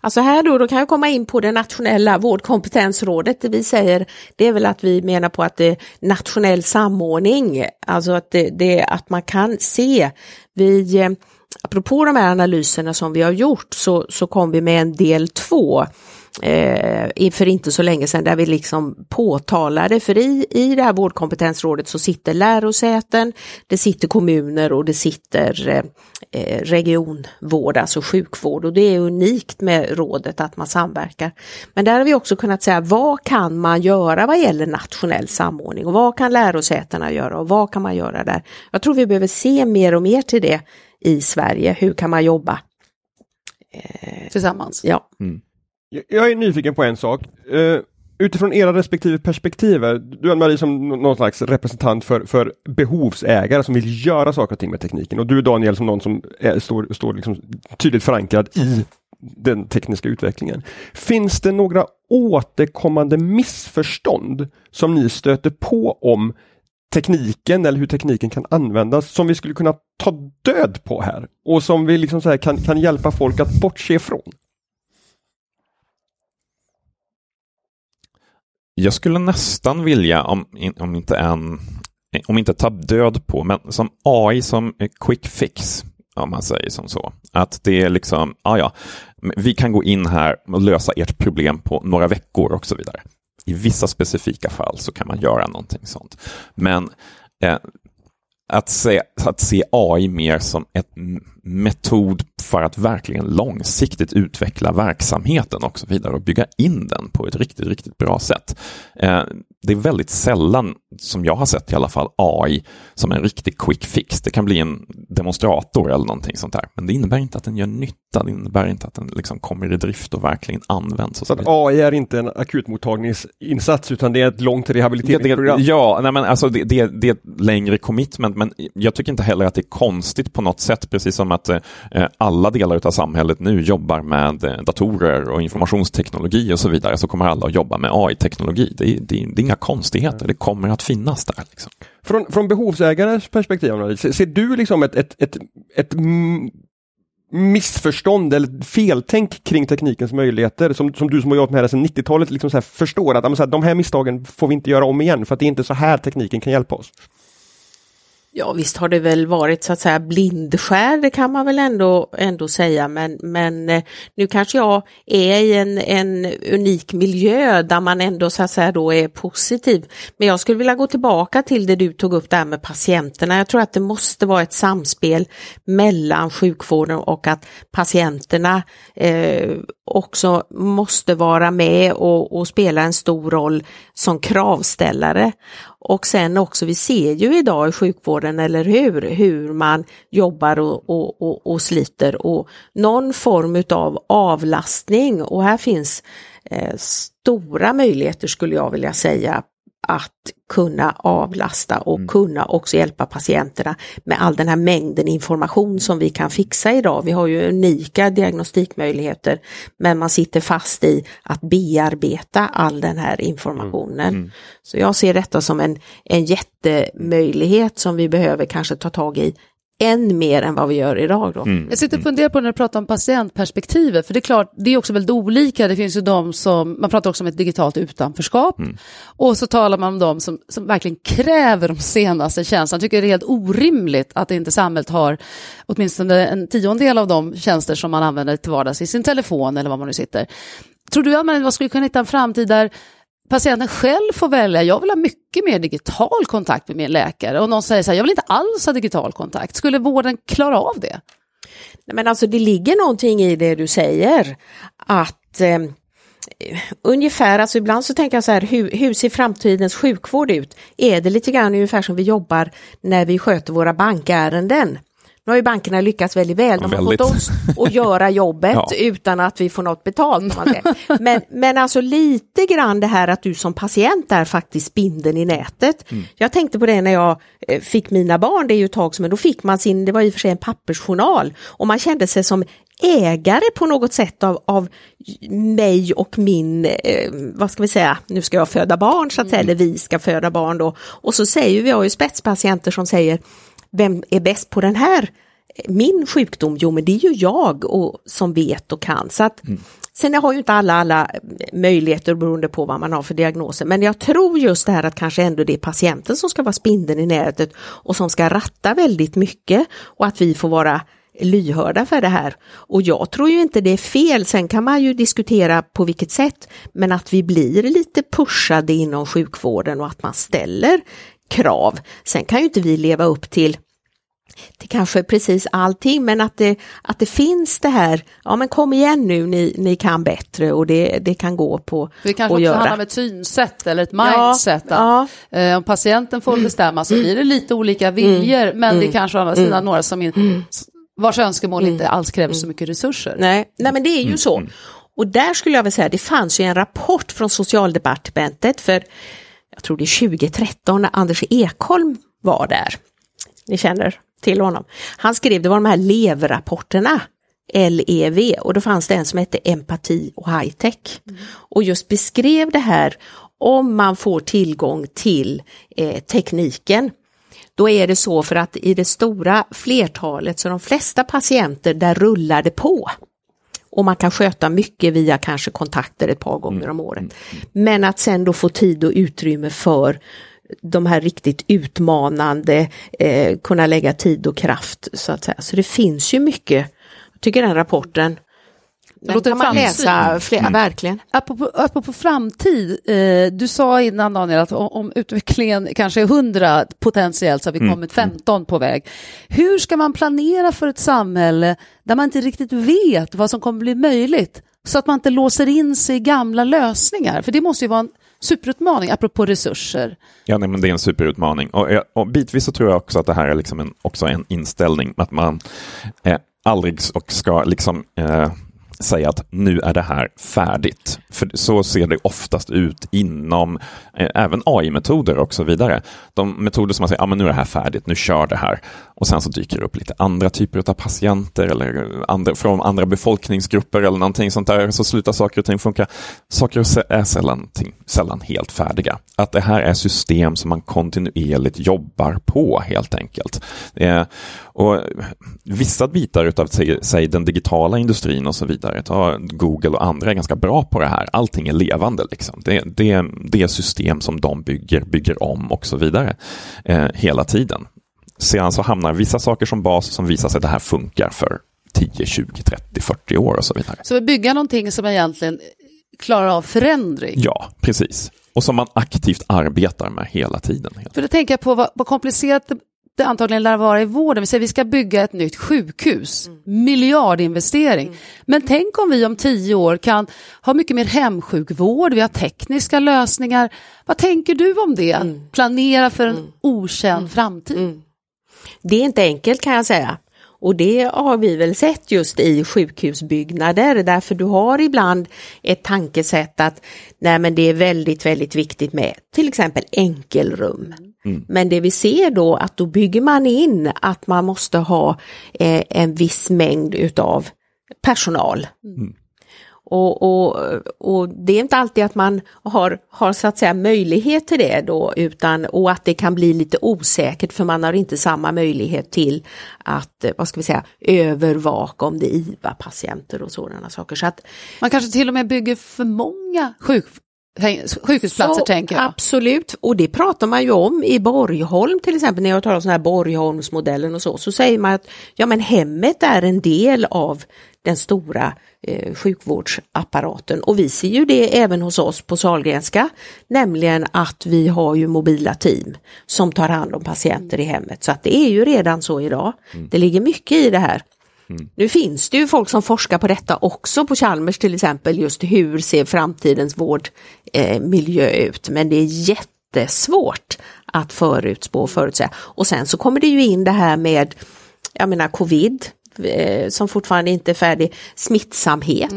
Alltså här då, då kan jag komma in på det nationella vårdkompetensrådet. Det vi säger, det är väl att vi menar på att det är nationell samordning, alltså att det, det att man kan se. Vi, eh, apropå de här analyserna som vi har gjort så, så kom vi med en del två eh, för inte så länge sedan där vi liksom påtalade, för i, i det här vårdkompetensrådet så sitter lärosäten, det sitter kommuner och det sitter eh, eh, regionvård, alltså sjukvård och det är unikt med rådet att man samverkar. Men där har vi också kunnat säga vad kan man göra vad gäller nationell samordning och vad kan lärosätena göra och vad kan man göra där? Jag tror vi behöver se mer och mer till det i Sverige. Hur kan man jobba? Tillsammans? Ja. Mm. Jag är nyfiken på en sak. Uh, utifrån era respektive perspektiv, du Ann-Marie som någon slags representant för, för behovsägare som vill göra saker och ting med tekniken och du Daniel som någon som är, står, står liksom tydligt förankrad i den tekniska utvecklingen. Finns det några återkommande missförstånd som ni stöter på om tekniken eller hur tekniken kan användas som vi skulle kunna ta död på här och som vi liksom så kan, kan hjälpa folk att bortse ifrån? Jag skulle nästan vilja, om, om inte en, om inte ta död på, men som AI som quick fix, om man säger som så. Att det är liksom, ah, ja ja, vi kan gå in här och lösa ert problem på några veckor och så vidare. I vissa specifika fall så kan man göra någonting sånt. Men eh, att se, att se AI mer som ett metod för att verkligen långsiktigt utveckla verksamheten och så vidare och bygga in den på ett riktigt, riktigt bra sätt. Eh, det är väldigt sällan, som jag har sett i alla fall, AI som en riktig quick fix. Det kan bli en demonstrator eller någonting sånt där, men det innebär inte att den gör nytta. Det innebär inte att den liksom kommer i drift och verkligen används. Och så, så AI är inte en akutmottagningsinsats utan det är ett långt rehabiliteringsprogram? Det, det, ja, nej, men alltså det, det, det är ett längre commitment, men jag tycker inte heller att det är konstigt på något sätt, precis som att eh, alla delar av samhället nu jobbar med eh, datorer och informationsteknologi och så vidare, så kommer alla att jobba med AI-teknologi. Det, det, det, är inga konstigheter, det kommer att finnas där. Liksom. Från, från behovsägarens perspektiv, ser, ser du liksom ett, ett, ett, ett missförstånd eller feltänk kring teknikens möjligheter som, som du som har jobbat med det sedan 90-talet liksom förstår att de här misstagen får vi inte göra om igen för att det är inte så här tekniken kan hjälpa oss? Ja visst har det väl varit så att säga blindskär, det kan man väl ändå, ändå säga, men, men eh, nu kanske jag är i en, en unik miljö där man ändå så att säga då är positiv. Men jag skulle vilja gå tillbaka till det du tog upp där med patienterna. Jag tror att det måste vara ett samspel mellan sjukvården och att patienterna eh, också måste vara med och, och spela en stor roll som kravställare. Och sen också, vi ser ju idag i sjukvården, eller hur, hur man jobbar och, och, och, och sliter. Och någon form av avlastning. Och här finns eh, stora möjligheter skulle jag vilja säga att kunna avlasta och mm. kunna också hjälpa patienterna med all den här mängden information som vi kan fixa idag. Vi har ju unika diagnostikmöjligheter men man sitter fast i att bearbeta all den här informationen. Mm. Mm. Så jag ser detta som en, en jättemöjlighet som vi behöver kanske ta tag i än mer än vad vi gör idag. Då. Mm. Jag sitter och funderar på när du pratar om patientperspektivet, för det är klart, det är också väldigt olika. Det finns ju de som, man pratar också om ett digitalt utanförskap, mm. och så talar man om de som, som verkligen kräver de senaste tjänsterna. Jag tycker det är helt orimligt att inte samhället har åtminstone en tiondel av de tjänster som man använder till vardags i sin telefon eller var man nu sitter. Tror du att man skulle kunna hitta en framtid där patienten själv får välja, jag vill ha mycket mer digital kontakt med min läkare och någon säger så här, jag vill inte alls ha digital kontakt. Skulle vården klara av det? Men alltså det ligger någonting i det du säger, att eh, ungefär, alltså ibland så tänker jag så här, hur, hur ser framtidens sjukvård ut? Är det lite grann ungefär som vi jobbar när vi sköter våra bankärenden? Nu har ju bankerna lyckats väldigt väl, de har fått oss att göra jobbet [LAUGHS] ja. utan att vi får något betalt. Men, men alltså lite grann det här att du som patient är faktiskt spindeln i nätet. Mm. Jag tänkte på det när jag eh, fick mina barn, det är ju ett tag sedan, då fick man sin, det var i och för sig en pappersjournal och man kände sig som ägare på något sätt av, av mig och min, eh, vad ska vi säga, nu ska jag föda barn så att mm. eller vi ska föda barn då. Och så säger vi har ju spetspatienter som säger, vem är bäst på den här min sjukdom, jo men det är ju jag och, som vet och kan. Så att, Mm. Sen har ju inte alla alla möjligheter beroende på vad man har för diagnoser, men jag tror just det här att kanske ändå det är patienten som ska vara spindeln i nätet och som ska ratta väldigt mycket och att vi får vara lyhörda för det här. Och jag tror ju inte det är fel, sen kan man ju diskutera på vilket sätt, men att vi blir lite pushade inom sjukvården och att man ställer krav. Sen kan ju inte vi leva upp till till kanske precis allting, men att det, att det finns det här, ja men kom igen nu, ni, ni kan bättre och det, det kan gå på Det kanske att också göra. handlar om ett synsätt eller ett Ja, mindset. att, eh, om patienten får bestämma så blir det lite olika viljor, men det är kanske å andra sidan några som in, vars önskemål inte alls kräver så mycket resurser. Nej, nej men det är ju så. Och där skulle jag vilja säga, det fanns ju en rapport från socialdepartementet för, jag tror det är 2013, när Anders Ekholm var där. Ni känner till honom. Han skrev, det var de här levrapporterna, LEV, och då fanns det en som hette Empati och High Tech. Och just beskrev det här, om man får tillgång till eh, tekniken, då är det så för att i det stora flertalet, så de flesta patienter, där rullar det på. Och man kan sköta mycket via kanske kontakter ett par gånger om året. Men att sen då få tid och utrymme för de här riktigt utmanande, eh, kunna lägga tid och kraft så att säga. Så det finns ju mycket, jag tycker den rapporten, den låter kan man läsa, flera, verkligen. Apropå, apropå framtid, eh, du sa innan Daniel att om, om utvecklingen kanske är 100 potentiellt så har vi kommit 15 på väg. Hur ska man planera för ett samhälle där man inte riktigt vet vad som kommer bli möjligt? Så att man inte låser in sig i gamla lösningar, för det måste ju vara en superutmaning apropå resurser. Ja, nej, men det är en superutmaning. Och, jag- och bitvis så tror jag också att det här är liksom en, också en inställning, att man eh, aldrig ska liksom eh, säga att nu är det här färdigt. För så ser det oftast ut inom eh, även AI-metoder och så vidare. De metoder som man säger, ja men nu är det här färdigt, nu kör det här. Och sen så dyker det upp lite andra typer av patienter eller andra, från andra befolkningsgrupper eller någonting sånt där, så slutar saker och ting funka. Saker och är sällan, ting, sällan helt färdiga. Att det här är system som man kontinuerligt jobbar på helt enkelt. Eh, och vissa bitar av säg, säg, den digitala industrin och så vidare, ta Google och andra är ganska bra på det här. Allting är levande. Liksom. Det, det, det är system som de bygger, bygger om och så vidare eh, hela tiden. Sedan så hamnar vissa saker som bas som visar sig att det här funkar för 10, 20, 30, 40 år och så vidare. Så bygga någonting som egentligen klarar av förändring. Ja, precis. Och som man aktivt arbetar med hela tiden. För då tänker jag på vad, vad komplicerat det, antagligen lär vara i vården. Vi säger vi ska bygga ett nytt sjukhus, miljardinvestering. Men tänk om vi om tio år kan ha mycket mer hemsjukvård, vi har tekniska lösningar. Vad tänker du om det? Planera för en okänd framtid. Det är inte enkelt kan jag säga. Och det har vi väl sett just i sjukhusbyggnader därför du har ibland ett tankesätt att nej men det är väldigt, väldigt viktigt med till exempel enkelrum. Men det vi ser då att då bygger man in att man måste ha eh, en viss mängd utav personal. Och, och, och det är inte alltid att man har, har så att säga möjlighet till det då utan och att det kan bli lite osäkert för man har inte samma möjlighet till att, eh, vad ska vi säga, övervaka om det är IVA-patienter och sådana saker. Så att, Man kanske till och med bygger för många sjuk, sjukhusplatser så, tänker jag. Absolut, och det pratar man ju om i Borgholm till exempel, när jag talar om sån här Borgholmsmodellen och så, så säger man att ja men hemmet är en del av den stora eh, sjukvårdsapparaten och vi ser ju det även hos oss på Sahlgrenska, nämligen att vi har ju mobila team som tar hand om patienter i hemmet, så att det är ju redan så idag. Det ligger mycket i det här. Nu finns det ju folk som forskar på detta också på Chalmers till exempel, just hur ser framtidens vårdmiljö eh, ut, men det är jättesvårt att förutspå och förutsäga. Och sen så kommer det ju in det här med, jag menar covid, som fortfarande inte är färdig, smittsamhet,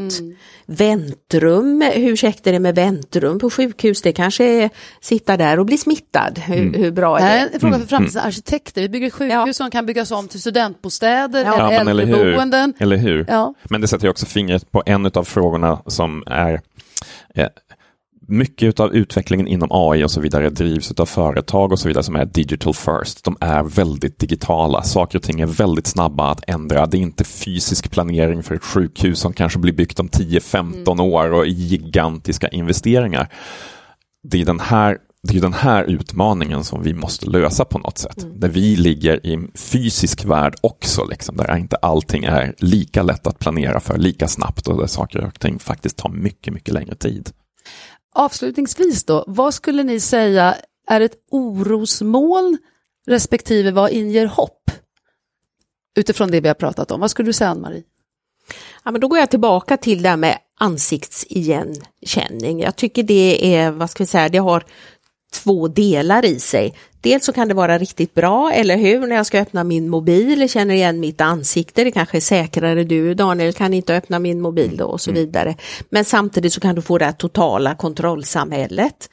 väntrum, hur käckt är det med väntrum på sjukhus, det kanske är sitta där och bli smittad, hur, hur bra Det är här det? är en fråga för framtidens arkitekter. Vi bygger sjukhus Ja. som kan byggas om till studentbostäder Ja. Ja, eller men eller hur? äldreboenden. Eller hur? Ja. Men det sätter ju också fingret på en av frågorna som är eh, mycket av utvecklingen inom AI och så vidare drivs av företag och så vidare som är digital first. De är väldigt digitala. Saker och ting är väldigt snabba att ändra. Det är inte fysisk planering för ett sjukhus som kanske blir byggt om 10-15 mm. år och gigantiska investeringar. Det är den här det är den här utmaningen som vi måste lösa på något sätt. Mm. Där vi ligger i en fysisk värld också, liksom, där inte allting är lika lätt att planera för, lika snabbt och där saker och ting faktiskt tar mycket, mycket längre tid. Avslutningsvis då, vad skulle ni säga är ett orosmoln respektive vad inger hopp? Utifrån det vi har pratat om. Vad skulle du säga Ann-Marie? Ja, men då går jag tillbaka till det här med ansiktsigenkänning. Jag tycker det är, vad ska vi säga, det har två delar i sig. Dels så kan det vara riktigt bra, eller hur, när jag ska öppna min mobil, känner igen mitt ansikte, det kanske är säkrare du Daniel kan inte öppna min mobil då och så mm. vidare. Men samtidigt så kan du få det här totala kontrollsamhället.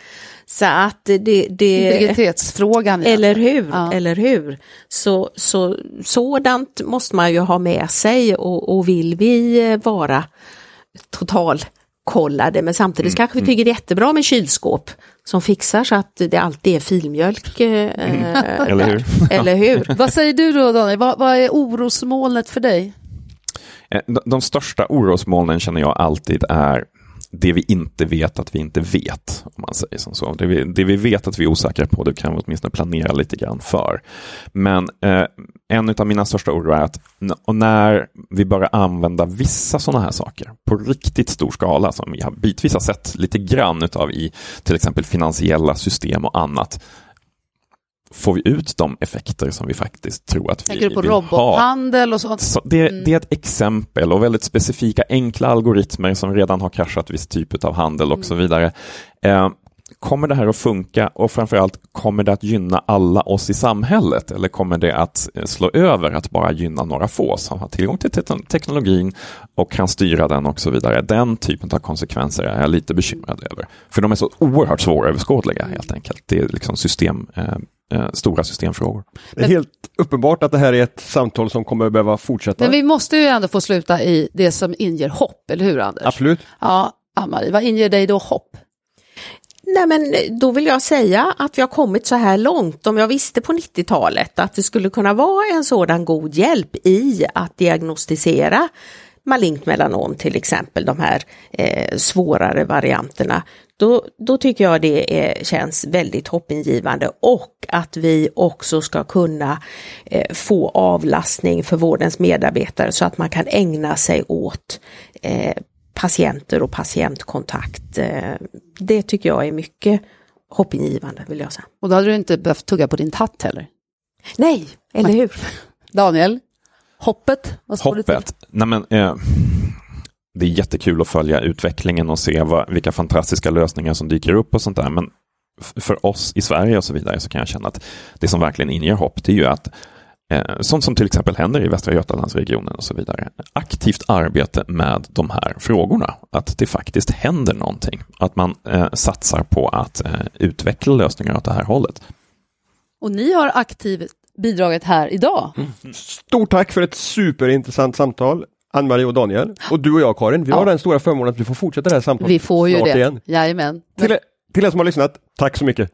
Så att det... det Integritetsfrågan. Eller hur, ja. eller hur. Så, så, sådant måste man ju ha med sig och, och vill vi vara total kollade men samtidigt mm. kanske vi mm. tycker det är jättebra med kylskåp som fixar så att det alltid är filmjölk. Eh, mm. eller hur? [LAUGHS] eller hur? [LAUGHS] vad säger du då Daniel, vad, vad är orosmolnet för dig? Eh, de, de största orosmolnen känner jag alltid är det vi inte vet att vi inte vet. om man säger som så. Det vi, det vi vet att vi är osäkra på, det kan vi åtminstone planera lite grann för. Men eh, en av mina största oro är att när vi börjar använda vissa sådana här saker på riktigt stor skala, som vi har bitvis har sett lite grann utav i till exempel finansiella system och annat, får vi ut de effekter som vi faktiskt tror att vi vill ha. Tänker du på robothandel och sånt? Så det, mm. det, är ett exempel och väldigt specifika enkla algoritmer som redan har kraschat viss typ av handel och mm. så vidare. Eh, kommer det här att funka och framförallt kommer det att gynna alla oss i samhället eller kommer det att eh, slå över att bara gynna några få som har tillgång till te teknologin och kan styra den och så vidare. Den typen av konsekvenser är jag lite bekymrad över. För de är så oerhört svåröverskådliga helt enkelt. Det är liksom system, eh, eh, stora systemfrågor. Det är helt uppenbart att det här är ett samtal som kommer att behöva fortsätta. Men vi måste ju ändå få sluta i det som inger hopp, eller hur Anders? Absolut. Ja, Ann-Marie, vad inger dig då hopp? Nej men eh, då vill jag säga att vi har kommit så här långt. Om jag visste på 90-talet att det skulle kunna vara en sådan god hjälp i att diagnostisera malignt melanom till exempel, de här eh, svårare varianterna, då, då tycker jag det är, känns väldigt hoppingivande och att vi också ska kunna eh, få avlastning för vårdens medarbetare så att man kan ägna sig åt eh, patienter och patientkontakt. Eh, det tycker jag är mycket hoppingivande vill jag säga. Och då hade du inte behövt tugga på din tatt heller? Nej, eller hur? [LAUGHS] Daniel, hoppet? Vad hoppet? Nej, men, eh, det är jättekul att följa utvecklingen och se vad, vilka fantastiska lösningar som dyker upp och sånt där. Men för oss i Sverige och så vidare så kan jag känna att det som verkligen inger hopp det är ju att sånt som till exempel händer i Västra Götalandsregionen och så vidare. Aktivt arbete med de här frågorna. Att det faktiskt händer någonting. Att man eh, satsar på att eh, utveckla lösningar åt det här hållet. Och ni har aktivt bidragit här idag. Mm. Stort tack för ett superintressant samtal. Ann-Marie och Daniel. Och du och jag Karin, vi ja. har den stora förmånen att vi får fortsätta det här samtalet Vi får ju det. Igen. Jajamän. Till, till er som har lyssnat, tack så mycket.